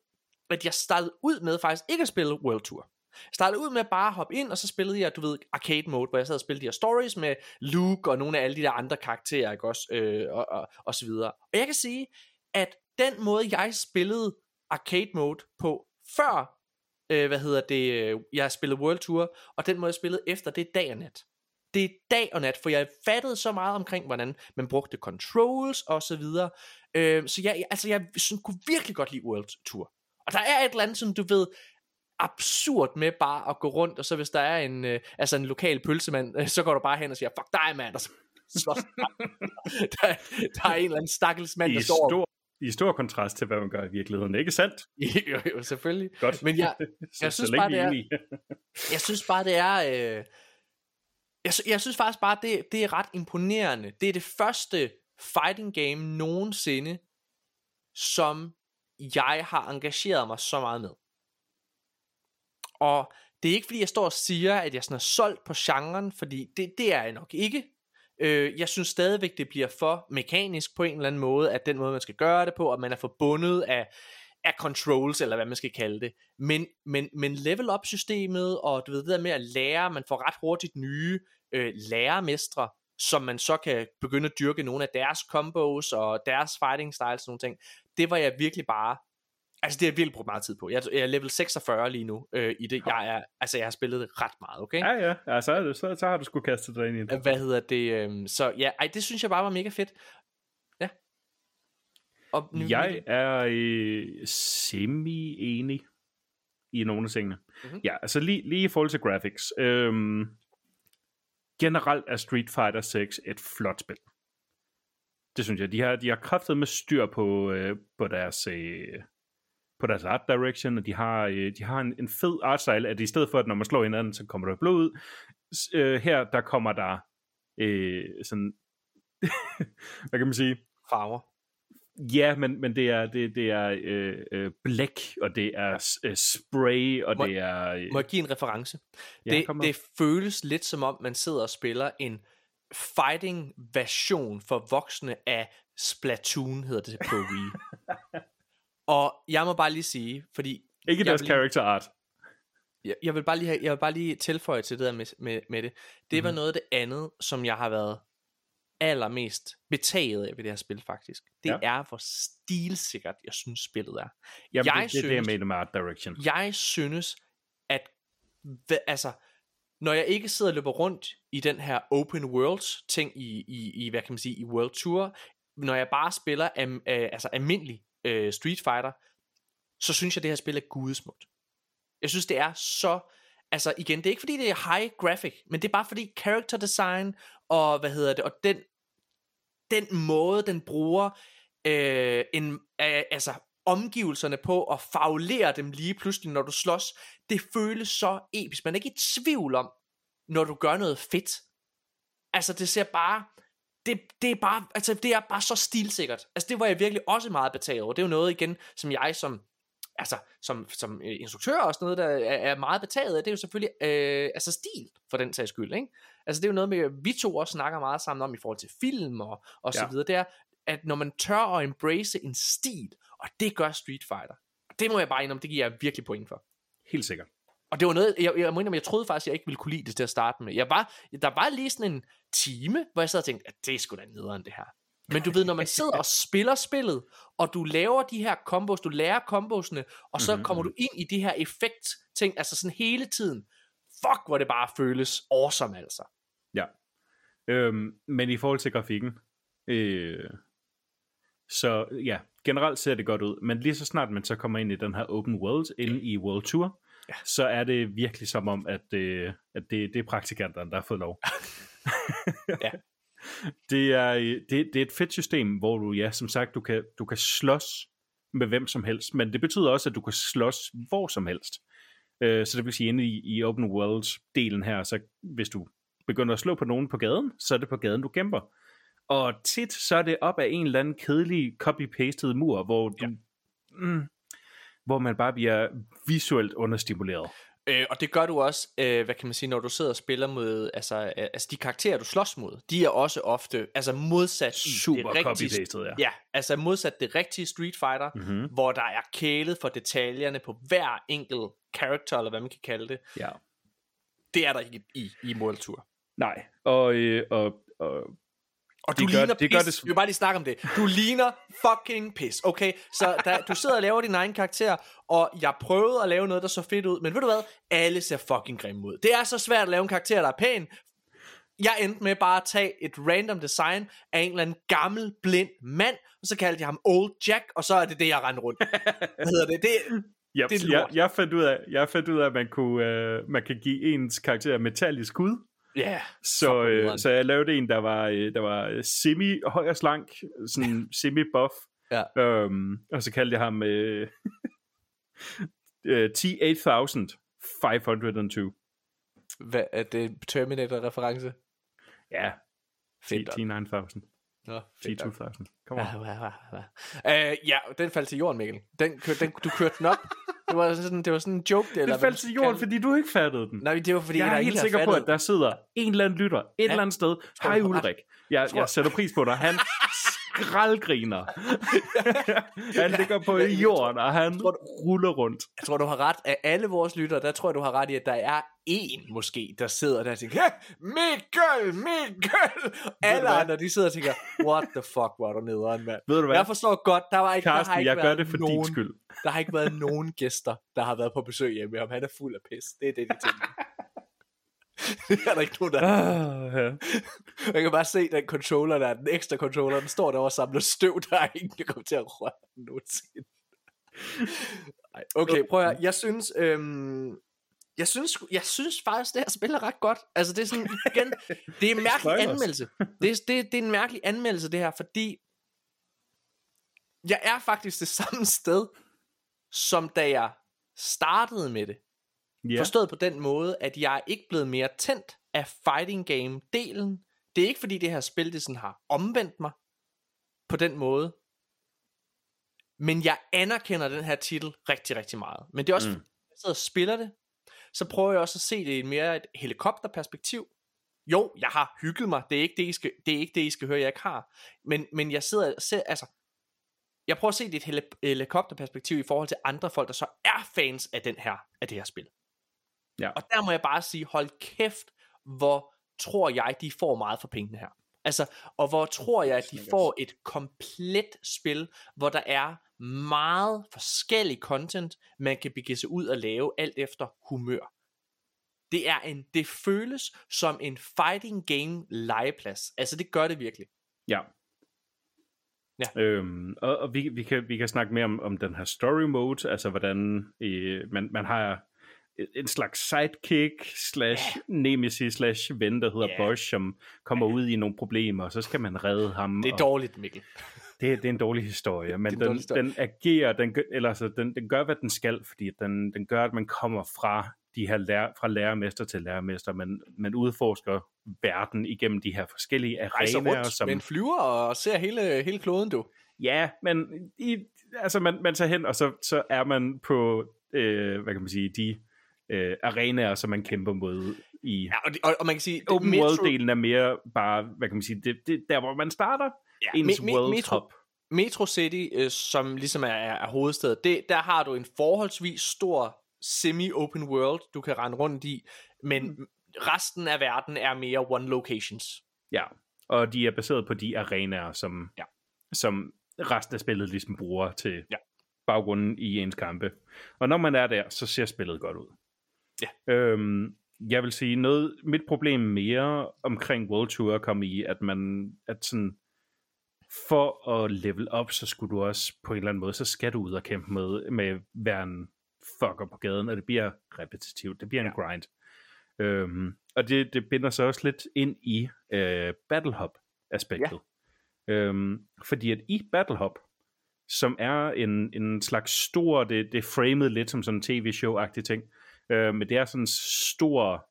at jeg startede ud med faktisk ikke at spille World Tour. Jeg startede ud med bare at hoppe ind, og så spillede jeg, du ved, arcade mode, hvor jeg sad og spillede de her stories med Luke og nogle af alle de der andre karakterer, ikke også, øh, og, og, og så videre. Og jeg kan sige, at den måde, jeg spillede arcade mode på, før, øh, hvad hedder det, øh, jeg spillede World Tour, og den måde, jeg spillede efter, det er dag og nat. Det er dag og nat, for jeg fattede så meget omkring, hvordan man brugte controls og så videre. Øh, så jeg, altså, jeg sådan, kunne virkelig godt lide World Tour. Og der er et eller andet, som du ved, absurd med bare at gå rundt, og så hvis der er en, øh, altså en lokal pølsemand, øh, så går du bare hen og siger, fuck dig mand, og så slås der, der er en eller anden stakkels mand, I der står stor, I stor kontrast til, hvad man gør i virkeligheden, ikke sandt? jo, jo, selvfølgelig. Godt. Men jeg, så, jeg synes bare, det er- jeg synes bare, det er... Øh, jeg, jeg synes faktisk bare, det, det er ret imponerende. Det er det første fighting game nogensinde, som jeg har engageret mig så meget med. Og det er ikke fordi, jeg står og siger, at jeg sådan er solgt på genren, fordi det, det er jeg nok ikke. Øh, jeg synes stadigvæk, det bliver for mekanisk på en eller anden måde, at den måde, man skal gøre det på, at man er forbundet af, af controls, eller hvad man skal kalde det. Men, men, men level up systemet, og du ved det der med at lære, man får ret hurtigt nye øh, lærermestre, som man så kan begynde at dyrke nogle af deres combos, og deres fighting styles og sådan nogle ting. Det var jeg virkelig bare, altså det har jeg virkelig brugt meget tid på. Jeg, jeg er level 46 lige nu øh, i det. Jeg er, altså jeg har spillet ret meget, okay? Ja, ja, ja så, er det, så, så har du sgu kastet dig ind i det. Hvad hedder det? øhm, så ja, ej, det synes jeg bare var mega fedt. Ja. Og nu, Jeg er øh, semi-enig i nogle af tingene. Mhm. Mm-hmm. Ja, altså lige, lige i forhold til graphics. Øhm, generelt er Street Fighter 6 et flot spil. Det synes jeg. De har, de har kraftet med styr på, øh, på deres... Øh, på deres art direction, og de har, øh, de har en, en fed art style, at i stedet for, at når man slår hinanden, så kommer der blod ud. Øh, her, der kommer der øh, sådan, hvad kan man sige, farver. Ja, men, men det er, det, det er øh, øh, blæk, og det er øh, spray, og Må- det er... Øh, Må jeg give en reference? Ja, det, det føles lidt som om, man sidder og spiller en fighting version for voksne af Splatoon, hedder det på Wii. og jeg må bare lige sige, fordi ikke deres vil- character art. jeg, jeg, vil bare lige have, jeg vil bare lige tilføje til det der med, med, med det. Det var Mhm. noget af det andet, som jeg har været allermest betaget af ved det her spil faktisk. Det Ja. er, hvor stilsikkert jeg synes spillet er. Jamen, Jeg det, det er det, jeg synes- mener med art direction. Jeg synes, at altså, når jeg ikke sidder og løber rundt i den her open world ting i, i, i hvad kan man sige, i World Tour, når jeg bare spiller am, øh, altså almindelig øh, Street Fighter, så synes jeg, det her spil er gudesmukt. Jeg synes, det er så... Altså igen, det er ikke fordi, det er high graphic, men det er bare fordi character design, og hvad hedder det, og den, den måde, den bruger øh, en, øh, altså omgivelserne på og faglere dem lige pludselig, når du slås, det føles så episk. Man er ikke i tvivl om, når du gør noget fedt. Altså, det ser bare... Det, det er bare, altså, det er bare så stilsikkert. Altså, det var jeg virkelig også meget betaget over. Det er jo noget igen, som jeg som, altså, som, som øh, instruktør og sådan noget, der er, er meget betaget af. Det er jo selvfølgelig, øh, altså stil, for den sags skyld, ikke? Altså, det er jo noget med, vi to også snakker meget sammen om i forhold til film og, og så Ja. videre. Det er, at når man tør at embrace en stil, og det gør Street Fighter. Det må jeg bare indrømme, det giver jeg virkelig point for. Helt sikkert. Og det var noget, jeg, jeg, må indrømme, jeg troede faktisk, jeg ikke ville kunne lide det til at starte med. Jeg var, der var lige sådan en time, hvor jeg sad og tænkte, at det er sgu da nederen det her. Men du ved, når man sidder og spiller spillet, og du laver de her combos, du lærer combosene, og så mm-hmm. kommer du ind i de her effekt ting, altså sådan hele tiden. Fuck, hvor det bare føles awesome, altså. Ja. Øhm, men i forhold til grafikken, øh, så ja, generelt ser det godt ud, men lige så snart man så kommer ind i den her open world, inde i World Tour, ja. så er det virkelig som om, at, øh, at det, det er praktikanterne, der har fået lov. Ja. det, er, det, det er et fedt system, hvor du, ja, som sagt, du kan, du kan slås med hvem som helst, men det betyder også, at du kan slås hvor som helst. Øh, så det vil sige, inde i, i open world-delen her, så hvis du begynder at slå på nogen på gaden, så er det på gaden, du kæmper. Og tit så er det op af en eller anden kedelig copy-pasted mur, hvor du... Ja. Mm, hvor man bare bliver visuelt understimuleret. Øh, og det gør du også, øh, hvad kan man sige, når du sidder og spiller mod, altså, øh, altså de karakterer, du slås mod, de er også ofte, altså modsat Super det rigtige, ja. ja, altså modsat det rigtige Street Fighter, Mhm. hvor der er kælet for detaljerne på hver enkelt character, eller hvad man kan kalde det. Ja. Det er der ikke i, i World Tour. Nej, og, øh, og, og Og Det du gør- ligner det pis. gør det- Vi vil bare lige snakke om det. Du ligner fucking pis, okay? Så der, du sidder og laver din egen karakter, og jeg prøvede at lave noget, der så fedt ud, men ved du hvad? Alle ser fucking grimme ud. Det er så svært at lave en karakter, der er pæn. Jeg endte med bare at tage et random design af en eller anden gammel, blind mand, og så kaldte jeg ham Old Jack, og så er det det, jeg render rundt. Hvad hedder det? det Yep, Det er jeg, lort. jeg, fandt ud af, jeg fandt ud af, at man, kunne, øh, man kan give ens karakter metallisk hud. Ja, yeah, så, øh, så jeg lavede en, der var, øh, der var øh, semi høj og slank, sådan semi-buff, ja. øhm, og så kaldte jeg ham øh, øh, T-8502. Hvad, er det Terminator-reference? Ja, T-9000. Nå, fedt. Kom on. Ja, ja, ja, ja. Øh, ja, den faldt til jorden, Mikkel. Den, den, du kørte den op. Det var sådan, det var sådan en joke, det, eller hvad faldt til jorden, fordi du ikke fattede den. Nej, det var fordi, jeg er helt sikker på, at der sidder en eller anden lytter et Ja. eller andet sted. Hej. Ulrik. Jeg, jeg sætter pris på dig. Han skraldgriner. han ligger på Ja, jorden, og han tror, du- ruller rundt. Jeg tror, du har ret. Af alle vores lyttere, der tror jeg, du har ret i, at der er en måske, der sidder der og tænker, Mikkel, Mikkel! Alle andre, de sidder og tænker, what the fuck, var du nederen, mand. Ved du hvad? Jeg forstår godt, der, var ikke, der har Karsten, ikke jeg gør det for nogen, din skyld. Der har ikke været nogen gæster, der har været på besøg hjemme ham. Han er fuld af pis. Det er det, de tænker. det er der ikke nogen, der Ah, ja. Jeg kan bare se den controller der, den ekstra controller, den står der og samler støv, der er ingen, der kommer til at røre den nogensinde. Ej, okay, prøv at. Jeg synes, øhm, jeg synes, jeg synes faktisk, det her spil er ret godt. Altså, det er sådan, igen, det er en mærkelig anmeldelse. Det er, det, det er en mærkelig anmeldelse, det her, fordi jeg er faktisk det samme sted, som da jeg startede med det. Ja. Forstået på den måde, at jeg er ikke blevet mere tændt af fighting game delen. Det er ikke fordi det her spil, det sådan har omvendt mig på den måde. Men jeg anerkender den her titel rigtig, rigtig meget. Men det er også, Mm. fordi jeg sidder og spiller det, så prøver jeg også at se det i mere et helikopterperspektiv. Jo, jeg har hygget mig. Det er ikke det, I skal, det, er ikke det, I skal høre, jeg ikke har. Men, men jeg sidder og ser, altså, jeg prøver at se det i et heli- helikopterperspektiv i forhold til andre folk, der så er fans af, den her, af det her spil. Ja. Og der må jeg bare sige, hold kæft, hvor tror jeg, de får meget for pengene her. Altså, og hvor tror jeg, at de får et komplet spil, hvor der er meget forskellig content, man kan begive sig ud og lave alt efter humør. Det er en, det føles som en fighting game legeplads. Altså, det gør det virkelig. Ja. Ja. Øhm, og og vi, vi, kan, vi kan snakke mere om, om den her story mode, altså hvordan øh, man, man har en- slags sidekick slash nemesis slash ven, der hedder Ja. Bosch, som kommer ud i nogle problemer, og så skal man redde ham. Det er og dårligt, Mikkel. det, det er en dårlig historie, men den, dårlig historie. den agerer, den, gør- eller altså, den, den gør, hvad den skal, fordi den, den gør, at man kommer fra de her lærer, fra lærermester til lærermester, men man udforsker verden igennem de her forskellige arenaer, rundt som, med en flyver og ser hele, hele kloden, du. Ja, men i, altså man, man tager hen, og så, så er man på, øh, hvad kan man sige, de øh, arenaer, som man kæmper mod i... Ja, og, det- og, og man kan sige, Open Metro- world-delen er mere bare, hvad kan man sige, det, det der hvor man starter, ja, ens Me- Me- world Metro, top. Metro City, øh, som ligesom er, er hovedstedet, det, der har du en forholdsvis stor semi-open world, du kan rende rundt i, men Mm. resten af verden er mere one locations. Ja, og de er baseret på de arenaer, som, Ja. som resten af spillet ligesom bruger til Ja. baggrunden i ens kampe. Og når man er der, så ser spillet godt ud. Ja. Øhm, jeg vil sige, noget, mit problem mere omkring World Tour kom i, at man, at sådan, for at level op, så skulle du også på en eller anden måde, så skal du ud og kæmpe med, med hver en fucker på gaden, og det bliver repetitivt, det bliver en grind. Øhm, og det, det binder sig også lidt ind i øh, Battlehop-aspektet. Ja. Øhm, fordi at i Battlehop, som er en, en slags stor, det, det er framet lidt som sådan en tv-show-agtig ting, øh, men det er sådan en stor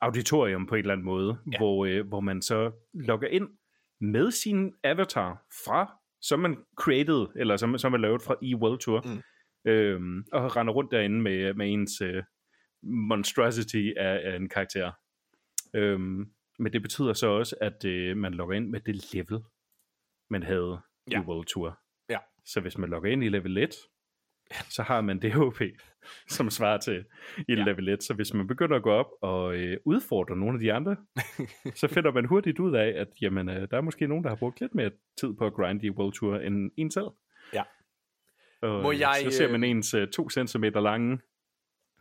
auditorium på en eller anden måde, ja. hvor, øh, hvor man så logger ind med sin avatar fra, som man created, eller som, som man lavet fra i World Tour, Mm. øhm, og render rundt derinde med, med ens øh, monstrosity af, af en karakter. Øhm, men det betyder så også, at øh, man logger ind med det level, man havde. Ja. i World Tour. Ja. Så hvis man logger ind i level 1, så har man det HP, som svarer til i ja. Level 1. Så hvis man begynder at gå op og øh, udfordre nogle af de andre, så finder man hurtigt ud af, at jamen, øh, der er måske nogen, der har brugt lidt mere tid på at grinde i World Tour end en selv. Ja. Og, Må øh, jeg, så ser øh, man ens øh, 2 cm lange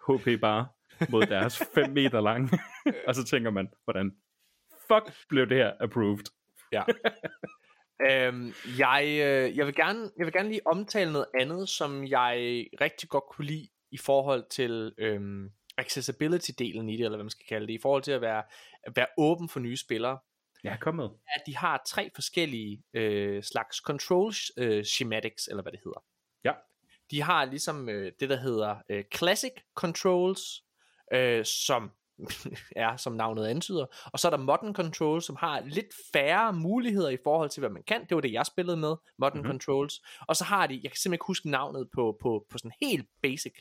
HP bare mod deres 5 meter lange, og så tænker man, hvordan fuck blev det her approved? Ja. Øhm, jeg, øh, jeg, vil gerne, jeg vil gerne lige omtale noget andet, som jeg rigtig godt kunne lide i forhold til øhm, accessibility-delen i det, eller hvad man skal kalde det, i forhold til at være, at være åben for nye spillere, Ja, kom med. at de har tre forskellige øh, slags control øh, schematics, eller hvad det hedder. Ja. De har ligesom øh, det, der hedder øh, classic controls, øh, som er, som navnet antyder. Og så er der modern controls, som har lidt færre muligheder i forhold til, hvad man kan. Det var det, jeg spillede med, modern Mhm. mm-hmm. controls. Og så har de, jeg kan simpelthen ikke huske navnet på, på, på sådan helt basic.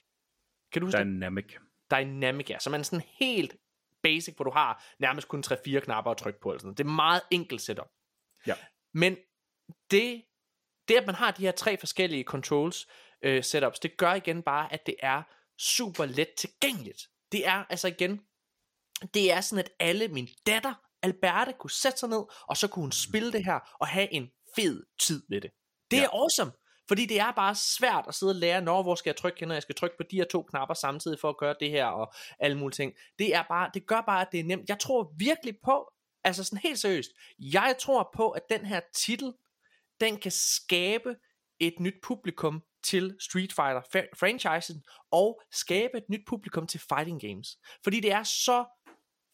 Kan du huske det? Dynamic. Dynamic, ja. Så man er sådan helt basic, hvor du har nærmest kun 3-4 knapper at trykke på. Eller sådan. Det er meget enkelt setup. Ja. Men det, det, at man har de her tre forskellige controls øh, setups, det gør igen bare, at det er super let tilgængeligt. Det er altså igen, det er sådan, at alle, min datter, Alberte, kunne sætte sig ned, og så kunne hun spille det her, og have en fed tid ved det. Det Ja. er awesome, fordi det er bare svært at sidde og lære, når hvor skal jeg trykke hen, og jeg skal trykke på de her to knapper samtidig for at gøre det her, og alle mulige ting. Det, er bare, det gør bare, at det er nemt. Jeg tror virkelig på, altså sådan helt seriøst, jeg tror på, at den her titel, den kan skabe et nyt publikum til Street Fighter franchisen og skabe et nyt publikum til fighting games. Fordi det er så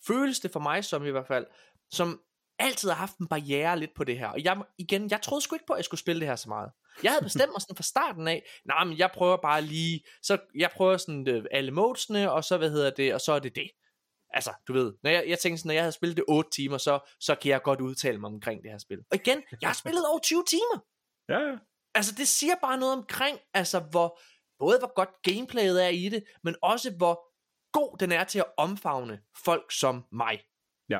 føles det for mig som i hvert fald som altid har haft en barriere lidt på det her. Og jeg, igen, jeg troede sgu ikke på, at jeg skulle spille det her så meget. Jeg havde bestemt mig sådan fra starten af, nej, men jeg prøver bare lige, så jeg prøver sådan øh, alle modesne, og så, hvad hedder det, og så er det det. Altså, du ved, når jeg, jeg tænkte sådan, når jeg havde spillet det 8 timer, så, så kan jeg godt udtale mig omkring det her spil. Og igen, jeg har spillet over 20 timer. Ja, ja. Altså, det siger bare noget omkring, altså, hvor, både hvor godt gameplayet er i det, men også hvor god den er til at omfavne folk som mig. Ja.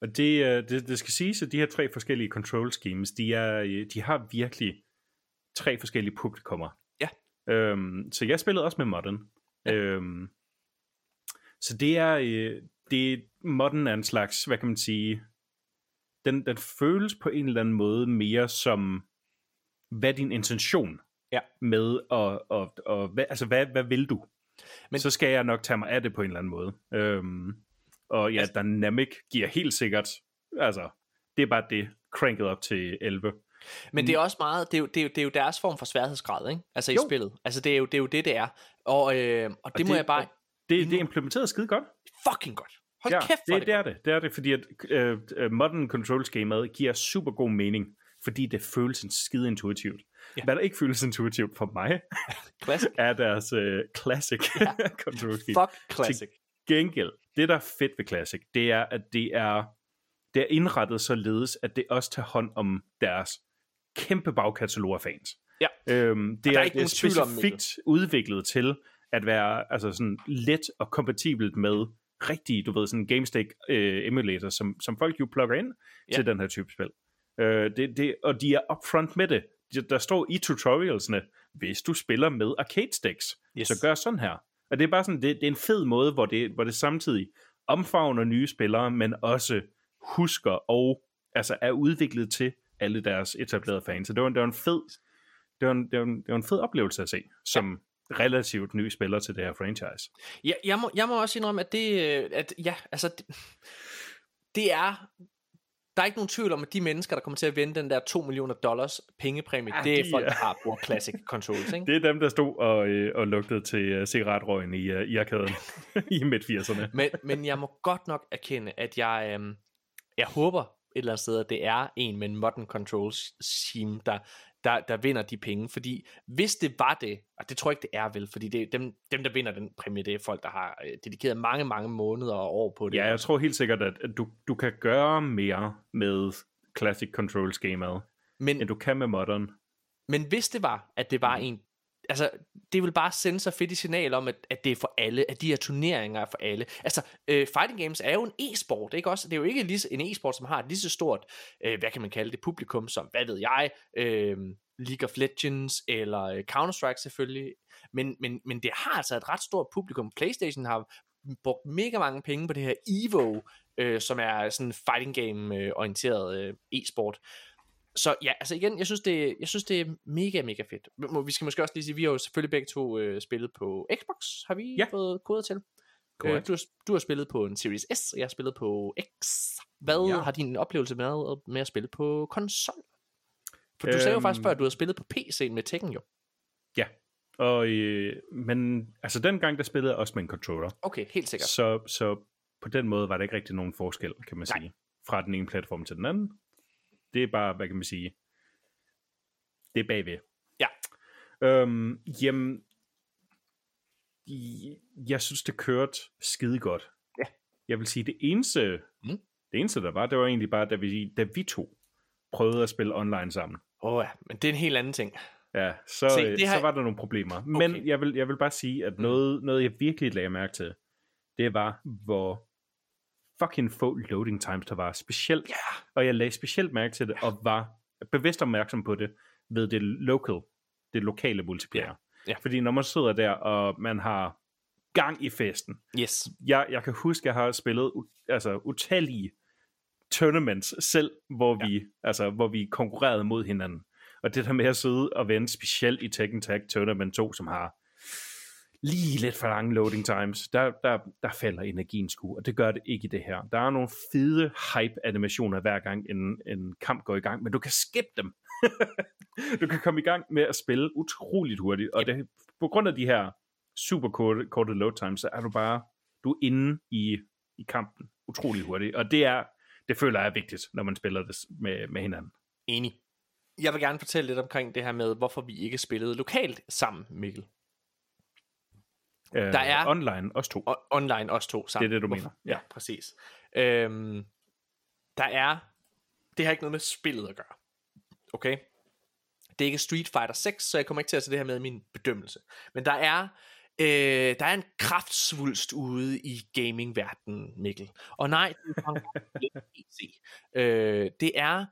Og det, øh, det, det skal siges, at de her tre forskellige control schemes, de, er, øh, de har virkelig tre forskellige publikummer. Ja. Øhm, så jeg spillede også med Modern. Ja. Øhm, så det er, øh, det, Modern er en slags, hvad kan man sige, den, den føles på en eller anden måde mere som, hvad din intention Ja. med, og, og, og hvad, altså hvad, hvad vil du? Men, så skal jeg nok tage mig af det på en eller anden måde. Øhm, og ja, Altså- Dynamic giver helt sikkert, altså, det er bare det, cranket op til 11. Men det er også meget, det er jo, det er jo, det er jo deres form for sværhedsgrad, ikke? Altså i Jo. spillet. Altså det er jo det, er jo det, det er. Og, øh, og det, må jeg bare... Det, det er implementeret skide godt. Fucking godt. Hold kæft for det, det, det, er det. Det er det, fordi at øh, øh, modern control schemaet giver super god mening, fordi det føles en skide intuitivt. Ja. Hvad der ikke føles intuitivt for mig, Classic. er deres øh, classic Ja. control scheme. Fuck classic. gengæld, det der er fedt ved Classic, det er, at det er, det er indrettet således, at det også tager hånd om deres kæmpe bagkatalog af fans. Ja. Øhm, det der er, er ikke det er tvivl om, specifikt udviklet til at være altså sådan let og kompatibelt med rigtige, du ved, sådan GameStick øh, emulator, som, som folk jo plugger ind Ja. til den her type spil. Øh, det, det, og de er upfront med det. De- Der står i tutorialsene, hvis du spiller med arcade sticks, Yes. så gør sådan her. Og det er bare sådan, det, det er en fed måde, hvor det, hvor det samtidig omfavner nye spillere, men også husker og altså er udviklet til alle deres etablerede fans. Så det var, det var en fed det var en, det var en, det var en fed oplevelse at se, som relativt ny spiller til det her franchise. Ja, jeg, må, jeg må også indrømme, at det, øh, at, ja, altså, det, det er, der er ikke nogen tvivl om, at de mennesker, der kommer til at vinde den der 2 millioner dollars pengepræmie, Ja, ja, det er de folk, er- der har brugt Classic Controls, ikke? Det er dem, der stod og, øh, og lugtede til uh, cigaretrøgen i, uh, i arkaden i midt-80'erne. Men, men jeg må godt nok erkende, at jeg, øhm, jeg håber et eller andet sted, at det er en med en modern controls team, der, der, der vinder de penge. Fordi hvis det var det, og det tror jeg ikke, det er vel, fordi det dem, dem der vinder den præmie, det er folk, der har øh, dedikeret mange, mange måneder og år på det. Ja, jeg tror helt sikkert, at du, du kan gøre mere med Classic Controls gamet, men, end du kan med Modern. men hvis det var, at det var en altså, det vil bare sende så fedt et signal om, at, at det er for alle, at de her turneringer er for alle. Altså, øh, fighting games er jo en e-sport, ikke også? Det er jo ikke lige, en e-sport, som har et lige så stort, øh, hvad kan man kalde det, publikum, som, hvad ved jeg, øh, League of Legends, eller øh, Counter-Strike selvfølgelig, men, men, men det har altså et ret stort publikum. PlayStation har brugt mega mange penge på det her EVO, øh, som er sådan fighting game øh, orienteret øh, e-sport. Så ja, altså igen, jeg synes, det, jeg synes, det er mega, mega fedt. Vi skal måske også lige sige, vi har jo selvfølgelig begge to øh, spillet på Xbox, har vi Ja. fået koder til. Øh, du, har, du har spillet på en Series S, og jeg har spillet på X. Hvad Ja. har din oplevelse med, med at spille på konsol? For du sagde jo faktisk Øhm. før, at du har spillet på PC med Tekken jo. Ja, og, øh, men altså dengang, der spillede jeg også med en controller. Okay, helt sikkert. Så, så på den måde var der ikke rigtig nogen forskel, kan man Nej. sige, fra den ene platform til den anden. Det er bare, hvad kan man sige, det er bagved. Ja. Øhm, jamen, jeg synes, det kørte skide godt. Ja. Jeg vil sige, det eneste, Mm. det eneste, der var, det var egentlig bare, da vi, da vi to prøvede at spille online sammen. Åh oh, ja, men det er en helt anden ting. Ja, så, Se, det har- så var der nogle problemer. Men Okay. jeg vil, jeg vil bare sige, at noget, noget jeg virkelig lagde mærke til, det var, hvor fucking få loading times der var. Specielt, Ja. og jeg lagde specielt mærke til det, og var bevidst opmærksom på det, ved det local, det lokale multiplayer. Ja. Ja. Fordi når man sidder der, og man har gang i festen. Yes. Jeg, jeg kan huske, jeg har spillet altså, utallige tournaments selv, hvor vi, altså, hvor vi konkurrerede mod hinanden. Og det der med at sidde og vente, specielt i Tekken Tag Tournament 2, som har lige lidt for lange loading times, der, der, der falder energien sgu, og det gør det ikke i det her. Der er nogle fede hype-animationer hver gang en, en kamp går i gang, men du kan skippe dem. du kan komme i gang med at spille utroligt hurtigt, og det, på grund af de her super korte, korte load times, så er du bare, du er inde i, i kampen utrolig hurtigt, og det er, det føler jeg er vigtigt, når man spiller det med, med hinanden. Enig. Jeg vil gerne fortælle lidt omkring det her med, hvorfor vi ikke spillede lokalt sammen, Mikkel. Øh, Der er- Online, os to. Online os to sammen. Det er det, du mener. Ja, præcis. Øhm, der er... Det har ikke noget med spillet at gøre. Okay? Det er ikke Street Fighter 6, så jeg kommer ikke til at se det her med i min bedømmelse. Men der er... Øh, der er en kraftsvulst ude i gamingverdenen, Mikkel. Og nej, det er PC. Øh, det er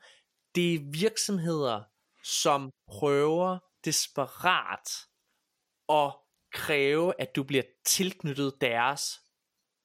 det er virksomheder, som prøver desperat at kræve, at du bliver tilknyttet deres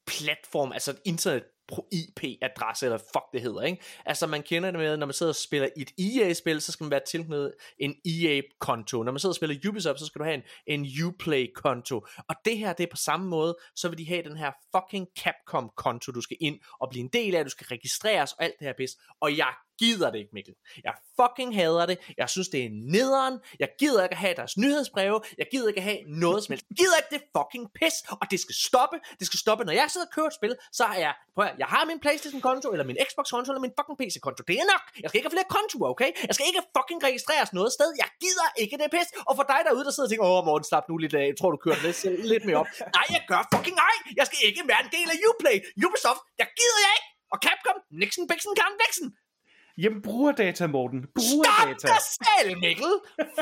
platform, altså et internet IP-adresse, eller fuck det hedder, ikke? Altså man kender det med, når man sidder og spiller et EA-spil, så skal man være tilknyttet en EA-konto. Når man sidder og spiller Ubisoft, så skal du have en, en Uplay-konto. Og det her, det er på samme måde, så vil de have den her fucking Capcom-konto, du skal ind og blive en del af, du skal registreres og alt det her pis. Og jeg gider det ikke, Mikkel. Jeg fucking hader det. Jeg synes, det er nederen. Jeg gider ikke at have deres nyhedsbreve. Jeg gider ikke at have noget som helst. Jeg gider ikke det fucking pis. Og det skal stoppe. Det skal stoppe. Når jeg sidder og kører et spil, så er jeg... Prøv at, jeg har min Playstation-konto, eller min Xbox-konto, eller min fucking PC-konto. Det er nok. Jeg skal ikke have flere kontoer, okay? Jeg skal ikke fucking registreres noget sted. Jeg gider ikke det pis. Og for dig derude, der sidder og tænker, åh, Morten, slap nu lidt af. Jeg tror, du kører lidt, lidt mere op. Nej, jeg gør fucking ej. Jeg skal ikke være en del af Uplay. Ubisoft, jeg gider jeg ikke. Og Capcom, Nixon, Bixen, Karen, Vixen. Jamen, brugerdata, Morten. Stop Brugerdata. dig selv, Mikkel!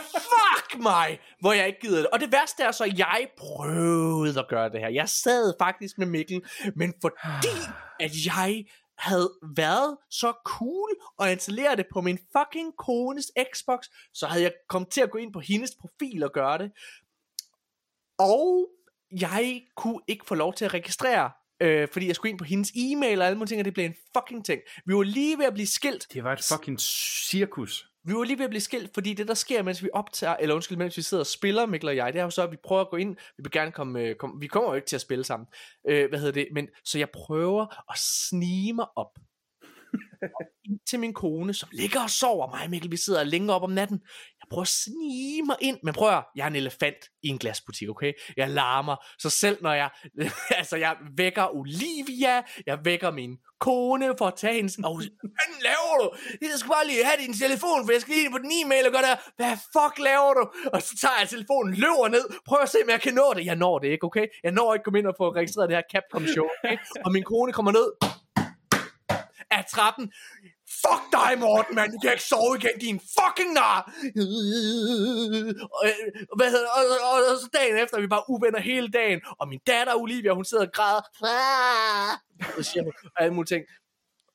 Fuck mig! Hvor jeg ikke gider det. Og det værste er så, at jeg prøvede at gøre det her. Jeg sad faktisk med Mikkel, men fordi at jeg havde været så cool at installere det på min fucking kones Xbox, så havde jeg kommet til at gå ind på hendes profil og gøre det. Og jeg kunne ikke få lov til at registrere, øh, fordi jeg skulle ind på hendes e-mail og alle mulige ting, og det blev en fucking ting. Vi var lige ved at blive skilt. Det var et fucking cirkus. Vi var lige ved at blive skilt, fordi det der sker, mens vi optager, eller undskyld, mens vi sidder og spiller, Mikkel og jeg, det er jo så, at vi prøver at gå ind, vi vil gerne komme, øh, komme vi kommer jo ikke til at spille sammen, øh, hvad hedder det, men så jeg prøver at snige mig op til min kone, som ligger og sover mig, Mikkel, vi sidder længe op om natten, jeg prøver at snige mig ind, men prøv at, høre, jeg er en elefant i en glasbutik, okay, jeg larmer, så selv når jeg, altså jeg vækker Olivia, jeg vækker min kone for at tage hendes, og hvad laver du? Jeg skal bare lige have din telefon, for jeg skal lige ind på den e-mail og gøre der, hvad fuck laver du? Og så tager jeg telefonen, løber ned, prøver at se, om jeg kan nå det. Jeg når det ikke, okay? Jeg når ikke komme ind og få registreret det her Capcom show, okay? Og min kone kommer ned trappen. Fuck dig, Morten, mand. Du kan ikke sove igen, din fucking nar. Og, øh, hvad hedder, og, og, og, så dagen efter, vi bare uvenner hele dagen. Og min datter, Olivia, hun sidder og græder. Ah! Og siger hun og alle mulige ting.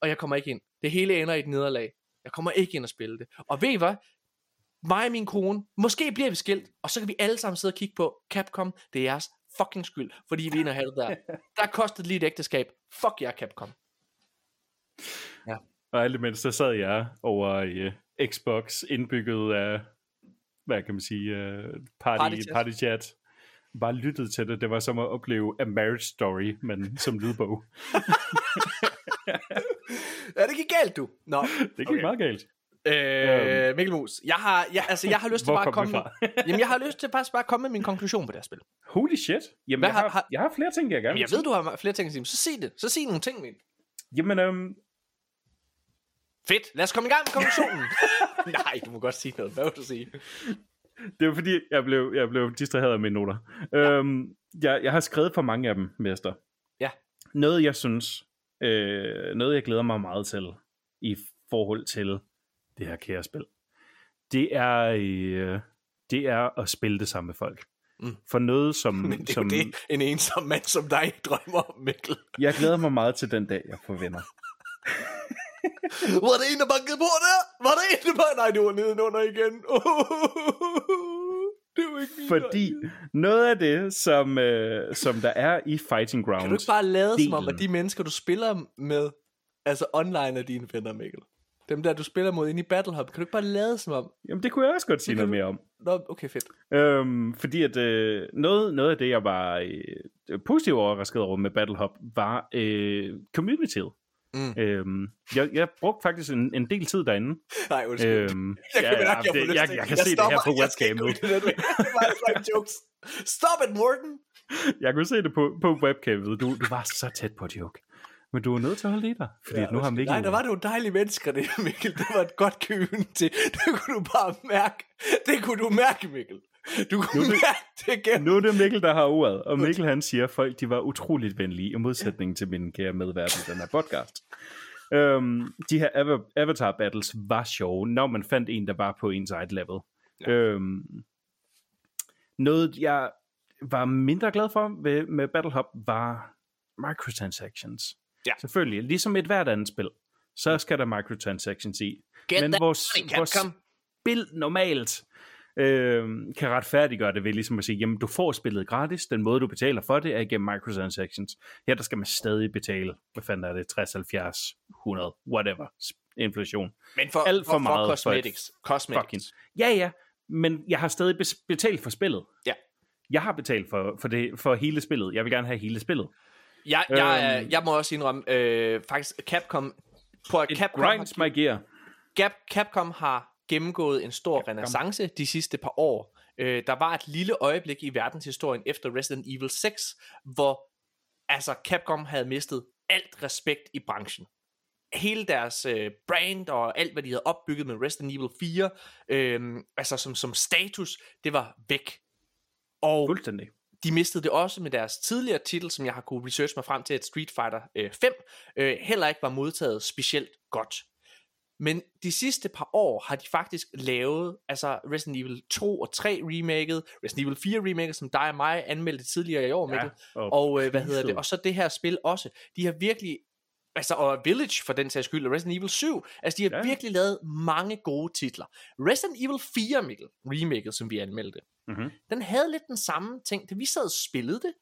Og jeg kommer ikke ind. Det hele ender i et nederlag. Jeg kommer ikke ind og spille det. Og ved I hvad? Mig og min kone, måske bliver vi skilt, og så kan vi alle sammen sidde og kigge på Capcom. Det er jeres fucking skyld, fordi vi er inde og det der. Der kostede lige et ægteskab. Fuck jer, Capcom. Og alt imens, der sad jeg over i uh, Xbox indbygget af, hvad kan man sige, uh, party, Party chat. party chat. Bare lyttede til det. Det var som at opleve A Marriage Story, men som lydbog. Ja, det gik galt, du. Nå, Det gik okay. meget galt. øh, Mikkel Mus, jeg har, jeg, altså, jeg har lyst til bare at komme... jamen, jeg har lyst til bare, bare at komme med min konklusion på det her spil. Holy shit. Jamen, Hvad jeg har- har, jeg har flere ting, jeg gerne Jamen, jeg vil ved, du har flere ting så sig det. Så sig nogle ting, sige. Jamen, øhm, Fedt, lad os komme i gang med konklusionen. Nej, du må godt sige noget. Hvad vil du sige? det var fordi, jeg blev, jeg blev distraheret af mine noter. Ja. Øhm, jeg, jeg har skrevet for mange af dem, mester. Ja. Noget, jeg synes, øh, noget, jeg glæder mig meget til, i forhold til det her kære spil, det er, øh, det er at spille det sammen med folk. Mm. For noget, som, Men det er som jo det, en ensom mand som dig drømmer om, Mikkel. jeg glæder mig meget til den dag, jeg får venner. Var det en, der bankede på der? Var det en, der bankede? Nej, det var nedenunder igen. det var ikke min Fordi noget af det, som, øh, som der er i Fighting Grounds, Kan du ikke bare lade som om, delen. at de mennesker, du spiller med, altså online er dine venner, Mikkel? Dem der, du spiller mod inde i Battle Hub, kan du ikke bare lade som om? Jamen, det kunne jeg også godt sige noget du- mere om. Nå, okay, fedt. Øhm, fordi at øh, noget, noget af det, jeg var øh, positivt overrasket over med Battle Hub, var øh, communityet. Mm. Øhm, jeg, jeg brugte faktisk en, en del tid derinde. Nej, undskyld. Øhm, jeg kan mærke, jeg, det, jeg, jeg kan se det her stopper. på Jeg webcamet. det der. Det var altså jokes. Stop it, Morten! Jeg kunne se det på, på webcamet. Du, du var så tæt på et joke. Men du var nødt til at holde i dig. Fordi ja, nu har Mikkel... Nej, der var jo dejlige mennesker, det Mikkel. Det var et godt køen til. Det kunne du bare mærke. Det kunne du mærke, Mikkel. Du kunne Nu det- igen. Nu er det Mikkel, der har ordet, og Mikkel han siger, at folk de var utroligt venlige, i modsætning til min kære medvært i den her podcast. Øhm, de her ava- avatar battles var sjove, når man fandt en, der var på ens eget level. Ja. Øhm, noget, jeg var mindre glad for ved, med Battle Hub, var microtransactions. Ja. Selvfølgelig, ligesom et hvert andet spil, så skal der microtransactions i. Get Men vores, vores spil normalt øh, kan retfærdiggøre det ved ligesom at sige, jamen du får spillet gratis, den måde du betaler for det er igennem microtransactions. Her der skal man stadig betale, hvad fanden er det, 60, 70, 100, whatever, inflation. Men for, alt for for, meget for for et cosmetics. Cosmetics. Fucking. Ja, ja, men jeg har stadig betalt for spillet. Ja. Jeg har betalt for, for, det, for hele spillet. Jeg vil gerne have hele spillet. Jeg, jeg, Øhm. jeg må også indrømme, øh, faktisk Capcom, på at Capcom, grinds har, my gear. Cap, Capcom har gennemgået en stor renaissance de sidste par år. Øh, der var et lille øjeblik i verdenshistorien efter Resident Evil 6, hvor altså Capcom havde mistet alt respekt i branchen. Hele deres øh, brand og alt, hvad de havde opbygget med Resident Evil 4, øh, altså som, som status, det var væk. Og Fuldstændig. de mistede det også med deres tidligere titel, som jeg har kunne researche mig frem til, at Street Fighter øh, 5 øh, heller ikke var modtaget specielt godt. Men de sidste par år har de faktisk lavet, altså Resident Evil 2 og 3 remaket, Resident Evil 4 remaket, som dig og mig anmeldte tidligere i år, Mikkel, og og øh, hvad hedder det, og så det her spil også. De har virkelig altså, og Village for den sags skyld, og Resident Evil 7. Altså, de har Ja. virkelig lavet mange gode titler. Resident Evil 4, Mikkel, remaket, som vi anmeldte, Mhm. den havde lidt den samme ting. Da vi sad og spillede det,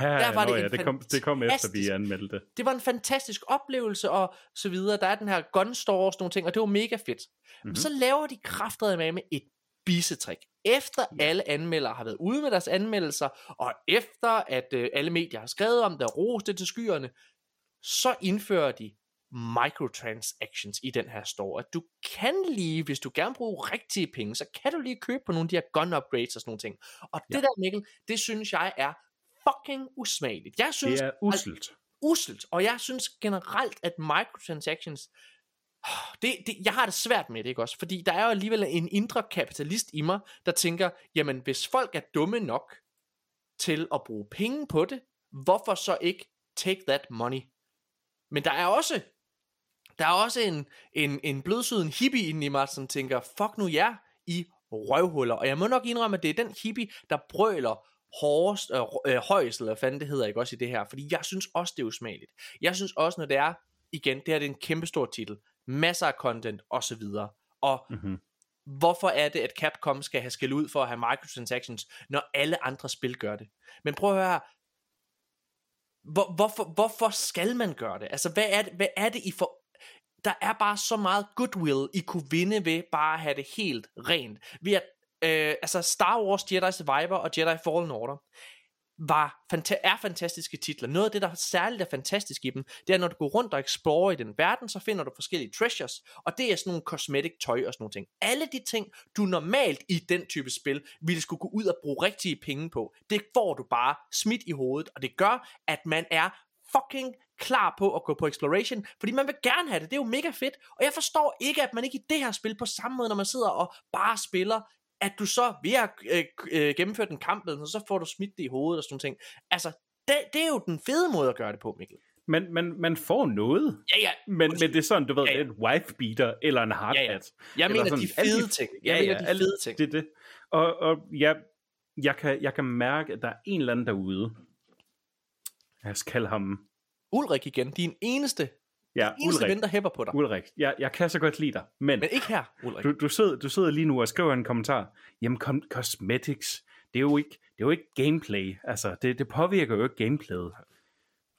Ja, Der var nå det ja, det kom, det kom efter, vi anmeldte det. det var en fantastisk oplevelse og så videre. Der er den her gun store og sådan nogle ting, og det var mega fedt. Mm-hmm. Mhm. Så laver de kraftet med med et bissetrik. Efter ja. alle anmeldere har været ude med deres anmeldelser, og efter at øh, alle medier har skrevet om det og rost det til skyerne, så indfører de microtransactions i den her store. At du kan lige, hvis du gerne bruger rigtige penge, så kan du lige købe på nogle af de her gun upgrades og sådan nogle ting. Og det Ja. der, Mikkel, det synes jeg er fucking usmageligt. Jeg synes, Det er uselt. uselt, og jeg synes generelt, at microtransactions, det, det, jeg har det svært med det, ikke også? Fordi der er jo alligevel en indre kapitalist i mig, der tænker, jamen hvis folk er dumme nok til at bruge penge på det, hvorfor så ikke take that money? Men der er også, der er også en, en, en blødsuden hippie inde i mig, som tænker, fuck nu jer i røvhuller. Og jeg må nok indrømme, at det er den hippie, der brøler hårdest, øh, øh, højst, eller hvad fanden det hedder, ikke også i det her. Fordi jeg synes også, det er usmageligt. Jeg synes også, når det er, igen, det her det er en kæmpe stor titel, masser af content, og så videre. Og Mhm. hvorfor er det, at Capcom skal have skæld ud for at have microtransactions, når alle andre spil gør det? Men prøv at høre, her. hvor, hvorfor, hvorfor skal man gøre det? Altså, hvad er det, hvad er det I for... Der er bare så meget goodwill, I kunne vinde ved bare at have det helt rent. Ved at, øh, altså Star Wars Jedi Survivor og Jedi Fallen Order var fanta- er fantastiske titler. Noget af det, der er særligt er fantastisk i dem, det er, når du går rundt og explorer i den verden, så finder du forskellige treasures, og det er sådan nogle cosmetic tøj og sådan nogle ting. Alle de ting, du normalt i den type spil, ville skulle gå ud og bruge rigtige penge på, det får du bare smidt i hovedet, og det gør, at man er fucking klar på at gå på exploration, fordi man vil gerne have det, det er jo mega fedt, og jeg forstår ikke, at man ikke i det her spil på samme måde, når man sidder og bare spiller, at du så ved at øh, øh, gennemføre den kamp, og så får du smidt det i hovedet og sådan ting. Altså, det, det er jo den fede måde at gøre det på, Mikkel. Men man, man får noget. Ja, ja. Men, men det er sådan, du ved, Ja, det ja. en wife beater eller en hard Ja, ja. Jeg Eller mener de sådan, alle fede ting. Jeg Ja, mener ja, de alle- fede ting. Det er det. Og, og ja, jeg kan, jeg kan mærke, at der er en eller anden derude. Jeg skal kalde ham... Ulrik igen, din eneste, Ja, eneste Ulrik. ven, der hæpper på dig. Ulrik. Jeg, jeg kan så godt lide dig, men, Men ikke her, Ulrik. du, du, sidder, du sidder lige nu og skriver en kommentar. Jamen, com- cosmetics, det er jo ikke, det er jo ikke gameplay. Altså, det, det påvirker jo ikke gameplayet.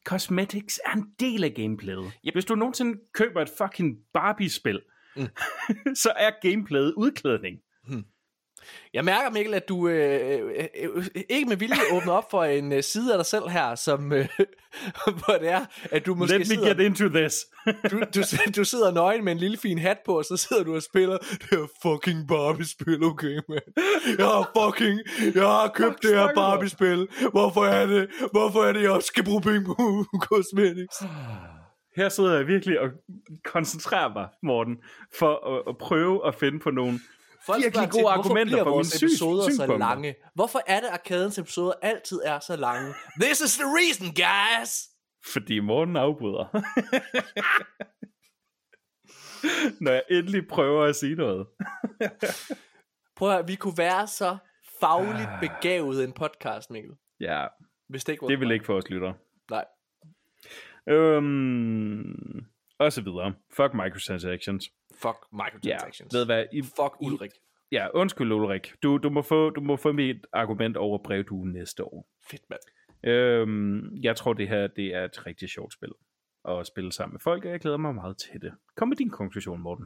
Cosmetics er en del af gameplayet. Yep. Hvis du nogensinde køber et fucking Barbie-spil, Mm. så er gameplayet udklædning. Jeg mærker, Mikkel, at du øh, øh, øh, ikke med vilje åbner op for en øh, side af dig selv her, som, øh, hvor det er, at du måske Let me sidder, get into this. du, du, du sidder nøgen med en lille fin hat på, og så sidder du og spiller det her fucking Barbie-spil, okay, man. Jeg har fucking, jeg har købt det her? Barbie-spil. Hvorfor er det, hvorfor er det, jeg også skal bruge penge på cosmetics? Her sidder jeg virkelig og koncentrerer mig, Morten, for at, at prøve at finde på nogle Folk virkelig gode tit, argumenter for mine syn- episoder så lange? Hvorfor er det, at arkadens episoder altid er så lange? This is the reason, guys! Fordi Morten afbryder. Når jeg endelig prøver at sige noget. Prøv at høre, vi kunne være så fagligt begavet en podcast, Mikkel. Ja, Hvis det ikke var det vil ikke få os lytter. Nej. Øhm, og så videre. Fuck microtransactions. Fuck Ja, microtransactions. ved du hvad? I, Fuck I- Ulrik. Ja, undskyld Ulrik. Du, du, må få, du må få mit argument over brevduen næste år. Fedt, mand. Øhm, jeg tror, det her det er et rigtig sjovt spil. At spille sammen med folk, og jeg glæder mig meget til det. Kom med din konklusion, Morten.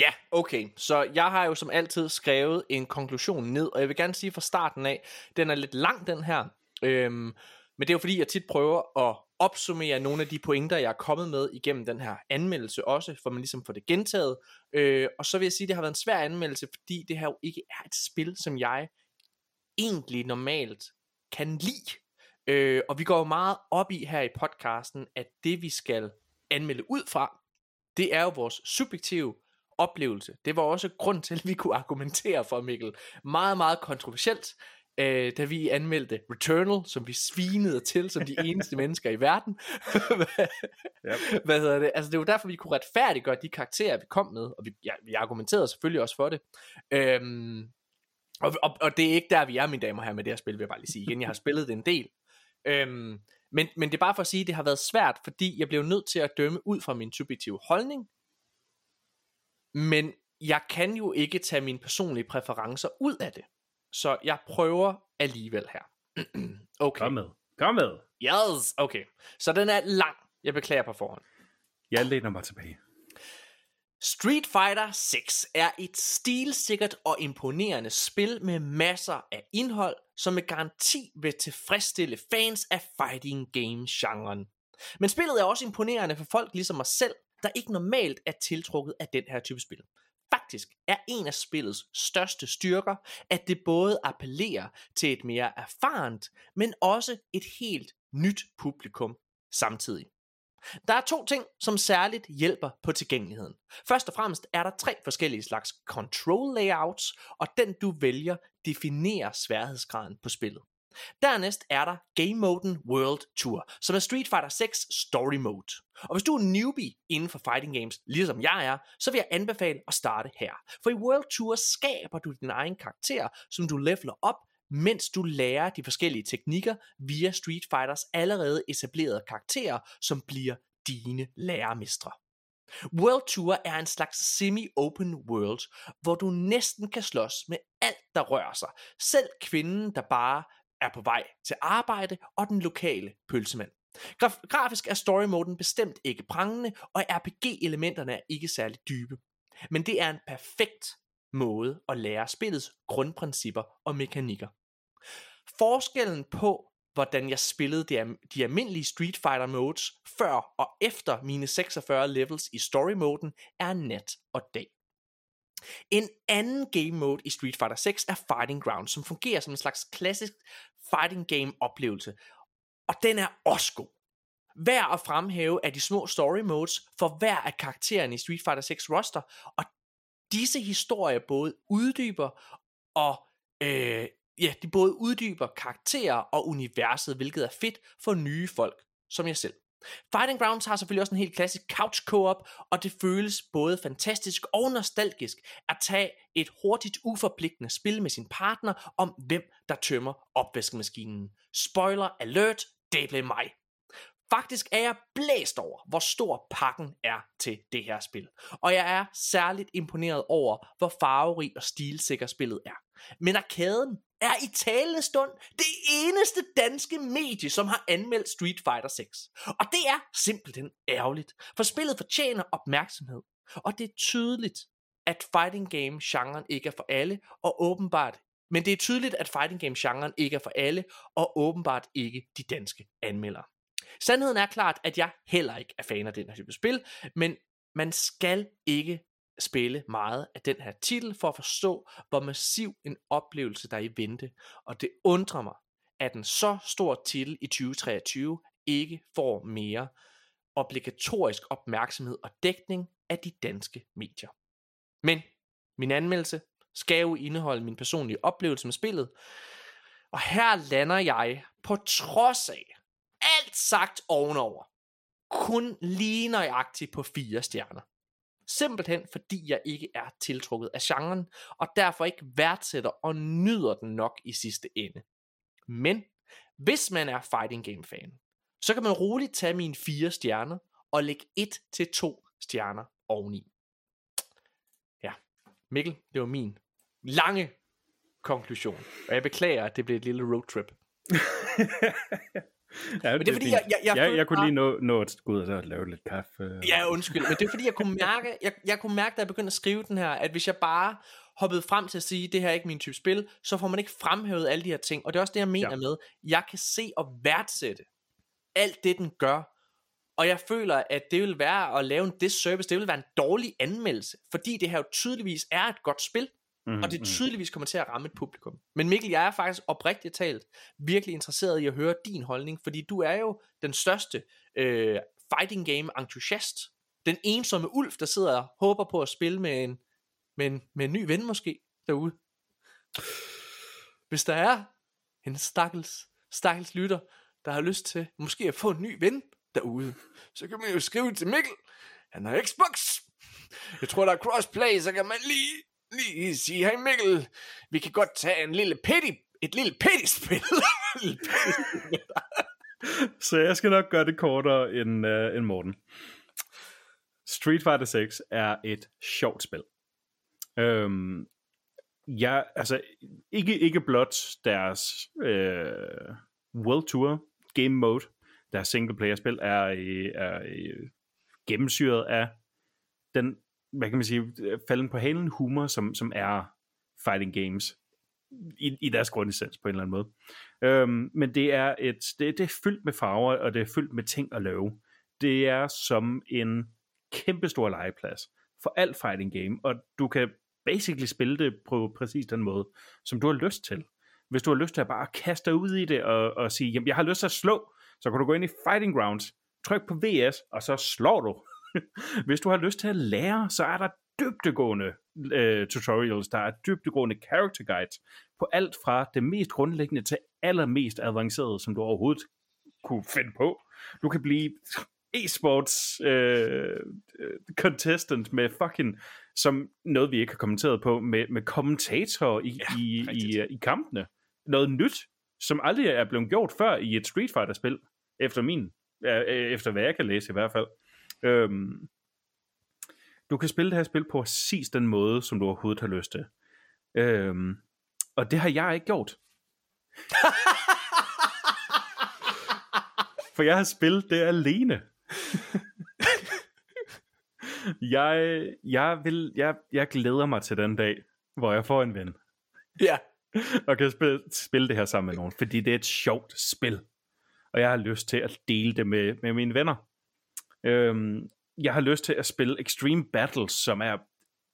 Ja, okay. Så jeg har jo som altid skrevet en konklusion ned, og jeg vil gerne sige fra starten af, den er lidt lang, den her. Øhm, men det er jo fordi, jeg tit prøver at opsummere nogle af de pointer, jeg er kommet med igennem den her anmeldelse også, for man ligesom får det gentaget. Øh, og så vil jeg sige, at det har været en svær anmeldelse, fordi det her jo ikke er et spil, som jeg egentlig normalt kan lide. Øh, og vi går jo meget op i her i podcasten, at det vi skal anmelde ud fra, det er jo vores subjektive oplevelse. Det var også grund til, at vi kunne argumentere for Mikkel. Meget, meget kontroversielt, øh, da vi anmeldte Returnal, som vi svinede til som de eneste mennesker i verden. Yep. Hvad hedder det? Altså det var derfor, vi kunne retfærdiggøre de karakterer, vi kom med, og vi, ja, vi argumenterede selvfølgelig også for det. Øhm, og, og, og det er ikke der, vi er, mine damer og herrer, med det her spil, vil jeg bare lige sige igen. Jeg har spillet det en del. Øhm, Men, men det er bare for at sige, at det har været svært, fordi jeg blev nødt til at dømme ud fra min subjektive holdning. Men jeg kan jo ikke tage mine personlige præferencer ud af det. Så jeg prøver alligevel her. okay. Kom med. Kom med. Yes, okay. Så den er lang. Jeg beklager på forhånd. Jeg læner mig tilbage. Street Fighter 6 er et stilsikkert og imponerende spil med masser af indhold, som med garanti vil tilfredsstille fans af fighting game genren. Men spillet er også imponerende for folk ligesom mig selv, der ikke normalt er tiltrukket af den her type spil. Faktisk er en af spillets største styrker, at det både appellerer til et mere erfarent, men også et helt nyt publikum samtidig. Der er to ting, som særligt hjælper på tilgængeligheden. Først og fremmest er der tre forskellige slags control layouts, og den du vælger definerer sværhedsgraden på spillet. Dernæst er der Game Moden World Tour, som er Street Fighter 6 Story Mode. Og hvis du er newbie inden for fighting games, ligesom jeg er, så vil jeg anbefale at starte her. For i World Tour skaber du din egen karakter, som du leveler op, mens du lærer de forskellige teknikker via Street Fighters allerede etablerede karakterer, som bliver dine lærermestre. World Tour er en slags semi-open world, hvor du næsten kan slås med alt, der rører sig. Selv kvinden, der bare er på vej til arbejde, og den lokale pølsemand. Graf- grafisk er story moden bestemt ikke prangende, og RPG-elementerne er ikke særlig dybe. Men det er en perfekt måde at lære spillets grundprincipper og mekanikker. Forskellen på, hvordan jeg spillede de, de almindelige Street Fighter modes før og efter mine 46 levels i story moden, er nat og dag. En anden game mode i Street Fighter 6 er Fighting Ground, som fungerer som en slags klassisk fighting game oplevelse. Og den er også god. Værd at fremhæve er de små story modes for hver af karaktererne i Street Fighter 6 roster, og disse historier både uddyber og øh, ja, de både uddyber karakterer og universet, hvilket er fedt for nye folk, som jeg selv. Fighting Grounds har selvfølgelig også en helt klassisk couch co-op, og det føles både fantastisk og nostalgisk at tage et hurtigt uforpligtende spil med sin partner om hvem der tømmer opvaskemaskinen. Spoiler alert, det blev mig. Faktisk er jeg blæst over, hvor stor pakken er til det her spil. Og jeg er særligt imponeret over, hvor farverig og stilsikker spillet er. Men arkaden er i talende stund det eneste danske medie, som har anmeldt Street Fighter 6. Og det er simpelthen ærgerligt, for spillet fortjener opmærksomhed. Og det er tydeligt, at fighting game genren ikke er for alle, og åbenbart men det er tydeligt, at fighting game genren ikke er for alle, og åbenbart ikke de danske anmeldere. Sandheden er klart, at jeg heller ikke er fan af den her type spil, men man skal ikke spille meget af den her titel for at forstå, hvor massiv en oplevelse der er i vente. Og det undrer mig, at en så stor titel i 2023 ikke får mere obligatorisk opmærksomhed og dækning af de danske medier. Men min anmeldelse skal jo indeholde min personlige oplevelse med spillet, og her lander jeg på trods af alt sagt ovenover kun lige nøjagtigt på fire stjerner. Simpelthen fordi jeg ikke er tiltrukket af genren, og derfor ikke værdsætter og nyder den nok i sidste ende. Men hvis man er fighting game fan, så kan man roligt tage mine fire stjerner og lægge et til to stjerner oveni. Ja, Mikkel, det var min lange konklusion. Og jeg beklager, at det blev et lille roadtrip. ja, Men det er fordi, jeg, jeg, jeg, jeg, jeg kunne lige nå, nå at gå ud og så lave lidt kaffe. Ja, undskyld, men det er fordi, jeg kunne mærke, jeg, jeg kunne mærke, da jeg begyndte at skrive den her, at hvis jeg bare hoppede frem til at sige, det her er ikke min type spil, så får man ikke fremhævet alle de her ting. Og det er også det, jeg mener ja. med, jeg kan se og værdsætte alt det, den gør. Og jeg føler, at det vil være at lave en disservice, det vil være en dårlig anmeldelse, fordi det her jo tydeligvis er et godt spil, mm, og det tydeligvis kommer til at ramme et publikum. Men Mikkel, jeg er faktisk oprigtigt talt virkelig interesseret i at høre din holdning, fordi du er jo den største øh, fighting game entusiast. Den ensomme ulv, der sidder og håber på at spille med en, med en, med en ny ven måske derude. Hvis der er en stakkels, stakkels lytter, der har lyst til måske at få en ny ven derude, så kan man jo skrive til Mikkel. Han har Xbox. Jeg tror, der er crossplay, så kan man lige, lige sige, hej Mikkel, vi kan godt tage en lille petty, et lille petty-spil. Så jeg skal nok gøre det kortere end, uh, end Morten. Street Fighter 6 er et sjovt spil. Øhm, ja, altså, ikke, ikke blot deres øh, World Tour game mode, deres single player spil, er, er, er gennemsyret af den, hvad kan man sige, falden på halen humor, som, som er fighting games i, i deres grundessens på en eller anden måde. Øhm, men det er, et, det, det er fyldt med farver, og det er fyldt med ting at lave. Det er som en kæmpestor legeplads for alt fighting game, og du kan basically spille det på præcis den måde, som du har lyst til. Hvis du har lyst til at bare kaste dig ud i det og, og sige, jamen jeg har lyst til at slå, så kan du gå ind i Fighting Grounds, tryk på VS, og så slår du. Hvis du har lyst til at lære, så er der dybdegående øh, tutorials, der er dybdegående character guides, på alt fra det mest grundlæggende til allermest avancerede, som du overhovedet kunne finde på. Du kan blive e-sports øh, contestant med fucking, som noget vi ikke har kommenteret på, med, med kommentatorer i, ja, i, i, i kampene. Noget nyt, som aldrig er blevet gjort før i et Street Fighter-spil, efter min, efter hvad jeg kan læse i hvert fald. Øhm, du kan spille det her spil på præcis den måde, som du overhovedet har lyst til. Øhm, og det har jeg ikke gjort. For jeg har spillet det alene. jeg, jeg, vil, jeg, jeg glæder mig til den dag, hvor jeg får en ven. Ja. Og kan spille, spille det her sammen med nogen, fordi det er et sjovt spil. Og jeg har lyst til at dele det med, med mine venner. Øhm, jeg har lyst til at spille Extreme Battles, som er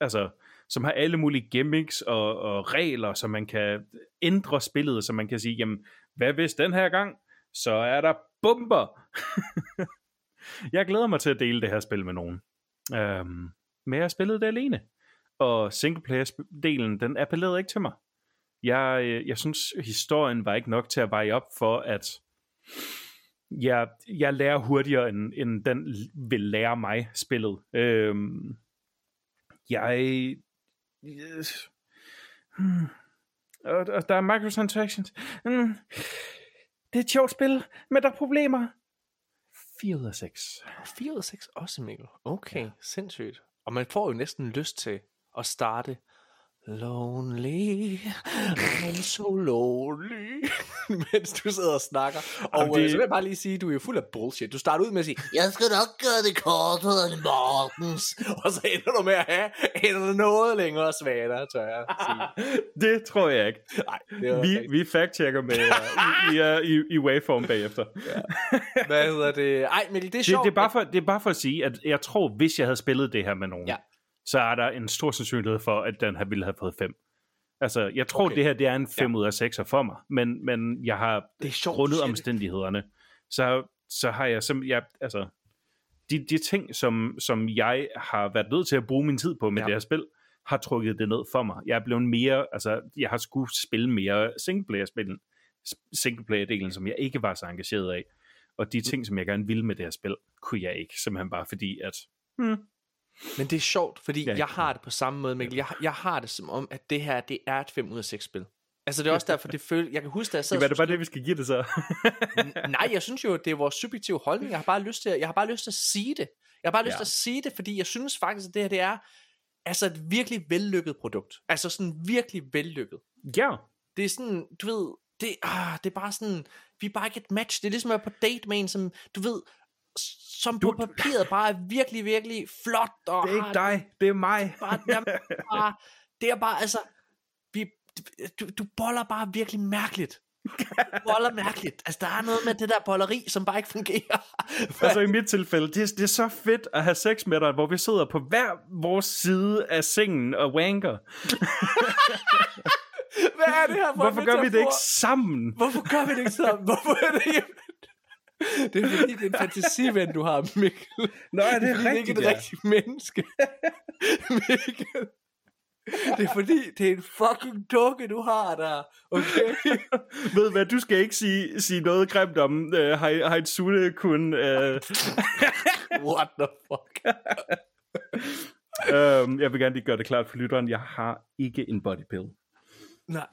altså som har alle mulige gimmicks og, og regler, så man kan ændre spillet, så man kan sige, jamen, hvad hvis den her gang, så er der bomber. jeg glæder mig til at dele det her spil med nogen. Øhm, men jeg spillede det alene. Og singleplayer-delen, den appellerede ikke til mig. Jeg, øh, jeg synes, historien var ikke nok til at veje op for, at jeg, jeg lærer hurtigere, end, end den vil lære mig spillet. Øhm, jeg... Yes. Hmm. Og, og der er microtransactions. Hmm. Det er et sjovt spil, men der er problemer. 4 ud af 6. 4 ud af 6 også, Mikkel. Okay, ja. sindssygt. Og man får jo næsten lyst til at starte Lonely, I'm so lonely, mens du sidder og snakker. Og Jamen, det... Øh, så vil jeg bare lige sige, du er jo fuld af bullshit. Du starter ud med at sige, jeg skal nok gøre det kortere end Mortens. og så ender du med at have en noget længere svagere, tør jeg sige. det tror jeg ikke. Nej, det vi, vi fact-checker med uh, i, i, i, i waveform bagefter. ja. Hvad hedder det? Ej, Mikkel, det er sjovt. Det, det, er bare for, det er bare for at sige, at jeg tror, hvis jeg havde spillet det her med nogen, ja så er der en stor sandsynlighed for, at den her ville have fået 5. Altså, jeg tror, okay. det her det er en 5 ja. ud af 6 for mig, men, men jeg har det er sjovt, grundet omstændighederne, så, så har jeg som, jeg, altså, de, de ting, som, som jeg har været nødt til at bruge min tid på med ja. det her spil, har trukket det ned for mig. Jeg er blevet mere, altså, jeg har skulle spille mere singleplayer-spil, singleplayer-delen, som jeg ikke var så engageret af. Og de mm. ting, som jeg gerne ville med det her spil, kunne jeg ikke, simpelthen bare fordi, at hmm, men det er sjovt, fordi ja, jeg har det på samme måde, Mikkel. Jeg, jeg har det som om, at det her, det er et 5 ud af 6 spil. Altså det er også derfor, det føles... Jeg kan huske, da jeg sad... Jamen, er det bare det, vi skal give det så? nej, jeg synes jo, det er vores subjektive holdning. Jeg har bare lyst til, at, jeg har bare lyst til at sige det. Jeg har bare lyst ja. til at sige det, fordi jeg synes faktisk, at det her, det er altså et virkelig vellykket produkt. Altså sådan virkelig vellykket. Ja. Det er sådan, du ved, det, ah, det er bare sådan, vi er bare ikke et match. Det er ligesom at være på date med en, som, du ved, som du, på papiret bare er virkelig, virkelig flot. Og det er ikke dig, det er mig. Bare, jamen, bare, det er bare, altså, vi, du, du boller bare virkelig mærkeligt. Du boller mærkeligt. Altså, der er noget med det der bolleri, som bare ikke fungerer. altså, i mit tilfælde, det, det er så fedt at have sex med dig, hvor vi sidder på hver vores side af sengen og wanker. Hvad er det her for Hvorfor gør vi det ikke sammen? Hvorfor gør vi det ikke sammen? Hvorfor er det det er fordi, det er en fantasiven, du har, Mikkel. Nå, er det, det er rigtigt, det er ikke et rigtigt menneske. Mikkel. Det er fordi, det er en fucking dukke, du har der. Okay? Ved hvad, du skal ikke sige, sige noget grimt om uh, Haitsune kun... Uh... What the fuck? um, jeg vil gerne lige gøre det klart for lytteren. Jeg har ikke en bodypill. Nej,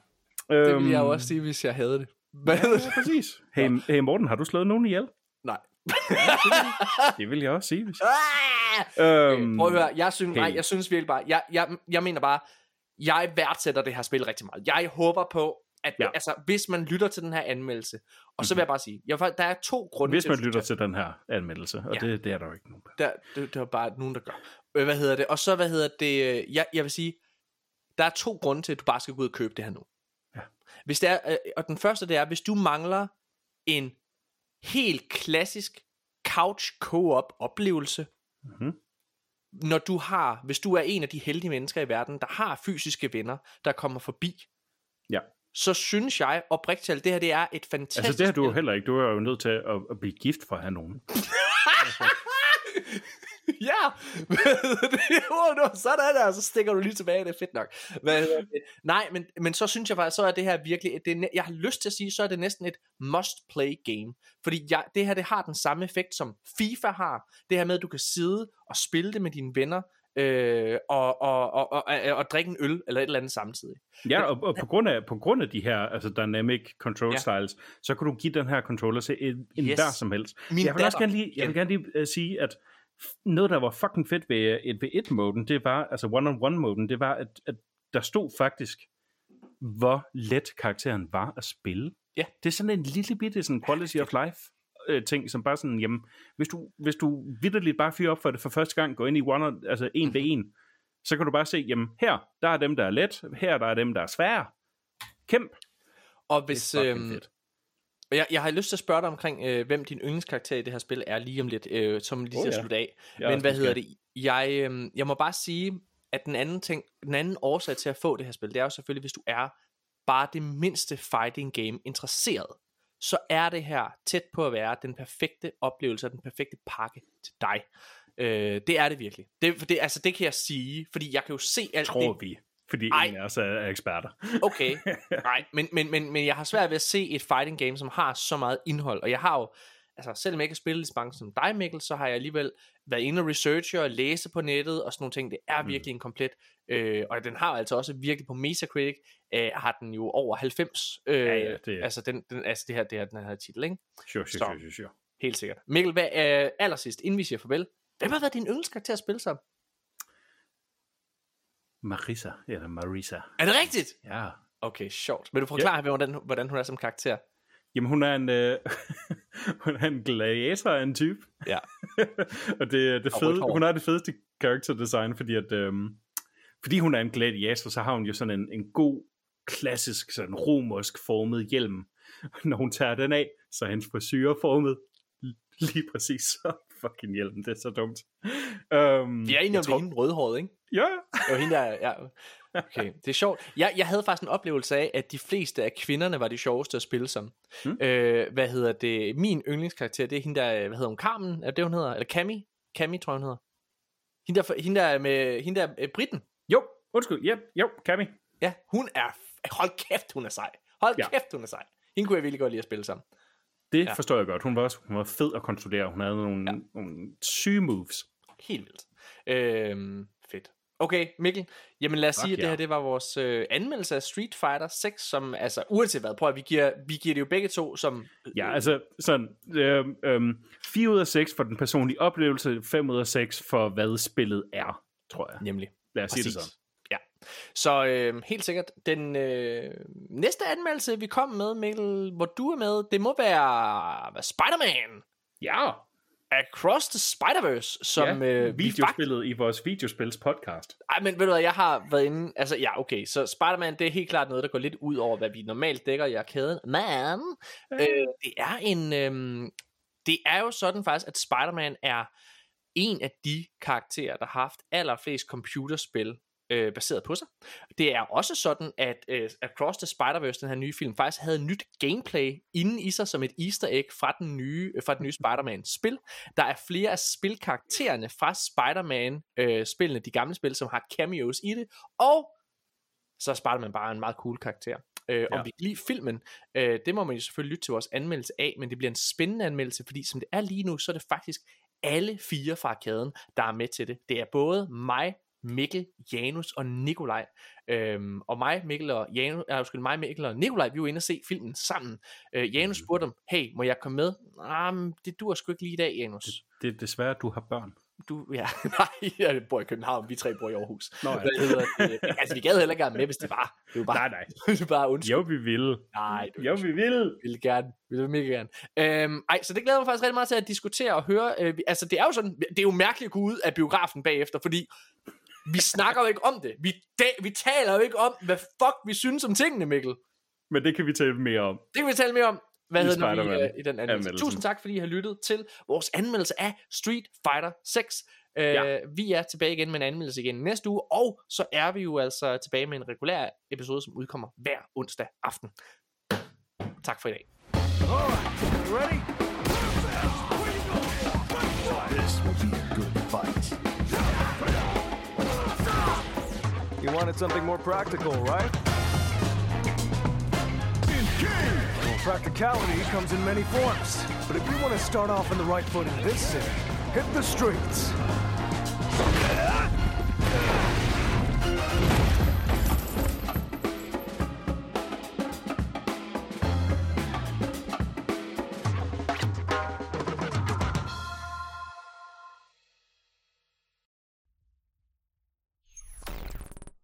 det ville jeg jo øhm. også sige, hvis jeg havde det. Hvad hedder det? Ja, præcis. Hey, hey Morten, har du slået nogen ihjel? Nej. Det vil jeg også sige. Hvis... Ah! Øhm, Prøv at høre, jeg synes, hey. nej, jeg synes virkelig bare, jeg, jeg, jeg mener bare, jeg værdsætter det her spil rigtig meget. Jeg håber på, at Ja. ja. altså, hvis man lytter til den her anmeldelse, og så vil jeg bare sige, jeg, der er to grunde Hvis til, man du lytter til den her anmeldelse, og Ja. det, det er der jo ikke nogen. der- der, det, det er bare nogen, der gør. Øh, Hvad hedder det? Og så, hvad hedder det? øh, Jeg, jeg vil sige, der er to grunde til, at du bare skal gå ud og købe det her nu. Hvis det er, øh, og den første, det er, hvis du mangler en helt klassisk couch co-op oplevelse, Mhm. når du har, hvis du er en af de heldige mennesker i verden, der har fysiske venner, der kommer forbi, Ja. så synes jeg oprigtigt talt, det her det er et fantastisk Altså det har du jo heller ikke. Du er jo nødt til at, at blive gift for at have nogen. Ja, det no, sådan der, så stikker du lige tilbage, det er fedt nok. Det? Nej, men, men så synes jeg faktisk, så er det her virkelig, det er, jeg har lyst til at sige, så er det næsten et must-play game. Fordi jeg, det her, det har den samme effekt, som FIFA har. Det her med, at du kan sidde og spille det med dine venner, øh, og, og, og, og, og, drikke en øl, eller et eller andet samtidig. Ja, og, og på, grund af, på grund af de her altså dynamic control Ja. styles, så kan du give den her controller til en, en Yes. der som helst. Min jeg vil også datter. gerne lige, jeg vil gerne lige uh, sige, at noget, der var fucking fedt ved et ved et moden det var, altså one-on-one moden det var, at, at der stod faktisk, hvor let karakteren var at spille. Ja. Det er sådan en lille bitte sådan quality of life øh, ting, som bare sådan, jamen, hvis du, hvis du vidderligt bare fyrer op for det for første gang, går ind i one, on- altså en ved en, så kan du bare se, jamen, her, der er dem, der er let, her, der er dem, der er svære. Kæmp. Og hvis, øhm, fedt. Og Jeg, jeg har lyst til at spørge dig omkring, øh, hvem din yndlingskarakter i det her spil er lige om lidt, øh, som lige Oh, til at ja. slutte af. Jeg Men hvad hedder det? Jeg, øh, jeg må bare sige, at den anden ting, den anden årsag til at få det her spil, det er jo selvfølgelig, hvis du er bare det mindste fighting game interesseret, så er det her tæt på at være den perfekte oplevelse og den perfekte pakke til dig. Øh, det er det virkelig. Det, for det, altså, det kan jeg sige, fordi jeg kan jo se alt Tror det. vi. Fordi Ej. en af os er, er eksperter. Okay, nej, men, men, men, men jeg har svært ved at se et fighting game, som har så meget indhold, og jeg har jo, altså selvom jeg ikke har spillet så mange som dig, Mikkel, så har jeg alligevel været inde og researche og læse på nettet og sådan nogle ting, det er virkelig en komplet, øh, og den har altså også virkelig på Metacritic, øh, har den jo over 90, øh, Ja, ja, det- altså, den, den, altså det her, det her, den her titel, ikke? Sure, Så. sure, sure, sure, sure. Helt sikkert. Mikkel, hvad, øh, allersidst, inden vi siger farvel, hvem har været din yndlingskarakter at spille som? Marisa, eller Marisa. Er det rigtigt? Ja. Okay, sjovt. Vil du forklare, ja. hvordan, hvordan hun er som karakter? Jamen, hun er en, øh, hun er en gladiator af en type. Ja. og det, det fede, hun har det fedeste character design, fordi at, øhm, fordi hun er en gladiator, så har hun jo sådan en, en god, klassisk, sådan romersk formet hjelm. Når hun tager den af, så er hendes frisyr formet lige præcis så fucking hjelm. Det er så dumt. Um, Vi er enige om, det er hende rødhåret, ikke? Ja, Det var hende, der, ja. Okay, det er sjovt. Jeg, jeg havde faktisk en oplevelse af, at de fleste af kvinderne var de sjoveste at spille som. Hmm. Øh, hvad hedder det? Min yndlingskarakter, det er hende der, hvad hedder hun, Carmen? Er det, hun hedder? Eller Cammy? Cammy, tror jeg, hun hedder. Hende der, hende der med, hende der øh, Britten. jo, undskyld, yep, jo, Cammy. Ja, hun er, hold kæft, hun er sej. Hold Ja. kæft, hun er sej. Hende kunne jeg virkelig godt lide at spille sammen. Det Ja. ja. forstår jeg godt. Hun var også hun var fed at kontrollere. Hun havde nogle, ja. nogle syge moves. Helt vildt. Øhm. Okay, Mikkel. Jamen lad os Fuck sige, at det her det var vores øh, anmeldelse af Street Fighter 6, som altså uanset hvad, prøv at vi giver, vi giver det jo begge to som... Ja, altså sådan, øhm, øhm, 4 ud af 6 for den personlige oplevelse, 5 ud af 6 for hvad spillet er, tror jeg. Nemlig. Lad os sige det Præcis. sådan. Ja. Så øh, helt sikkert, den øh, næste anmeldelse, vi kom med, Mikkel, hvor du er med, det må være hvad, Spider-Man Ja, Across the Spider-Verse, som ja øh, vi videospillet i vores videospils podcast. Ej, men ved du hvad, jeg har været inde... Altså, ja, okay, så Spider-Man, det er helt klart noget, der går lidt ud over, hvad vi normalt dækker i arkaden. Men, øh, det er en... Øh, det er jo sådan faktisk, at Spider-Man er en af de karakterer, der har haft allerflest computerspil øh, baseret på sig. Det er også sådan, at øh, Across the Spider-Verse, den her nye film, faktisk havde nyt gameplay inden i sig som et easter egg fra den nye, øh, fra den nye Spider-Man-spil. Der er flere af spilkaraktererne fra Spider-Man-spillene, de gamle spil, som har cameos i det, og så er Spider-Man bare en meget cool karakter. Øh, ja. Om vi kan lide filmen, øh, det må man jo selvfølgelig lytte til vores anmeldelse af, men det bliver en spændende anmeldelse, fordi som det er lige nu, så er det faktisk alle fire fra arkaden, der er med til det. Det er både mig Mikkel, Janus og Nikolaj. Øhm, og mig, Mikkel og Janus, øh, undskyld, mig, Mikkel og Nikolaj, vi var inde og se filmen sammen. Øh, Janus Mhm. spurgte dem, hey, må jeg komme med? Ah, det dur sgu ikke lige i dag, Janus. Det er desværre, du har børn. Du, ja, nej, jeg bor i København, vi tre bor i Aarhus. Nå, ja. Hvad hedder det? Altså, vi gad heller ikke være med, hvis det var. Det var bare, Nej, nej. det var bare undskyld. Jo, vi vil. Nej, det Jo, vi vil. vil gerne, vi vil mega gerne. Øhm, ej, så det glæder mig faktisk rigtig meget til at diskutere og høre. Øh, vi- altså, det er jo sådan, det er jo mærkeligt at gå ud af biografen bagefter, fordi vi snakker jo ikke om det. Vi, da, vi taler jo ikke om, hvad fuck vi synes om tingene, Mikkel. Men det kan vi tale mere om. Det kan vi tale mere om. Hvad I hedder det nu i, øh, i den anmeldelse. Tusind tak, fordi I har lyttet til vores anmeldelse af Street Fighter 6. Øh, Ja. Vi er tilbage igen med en anmeldelse igen næste uge, og så er vi jo altså tilbage med en regulær episode, som udkommer hver onsdag aften. Tak for i dag. All right, you ready? You wanted something more practical, right? Well, practicality comes in many forms. But if you want to start off on the right foot in this city, hit the streets.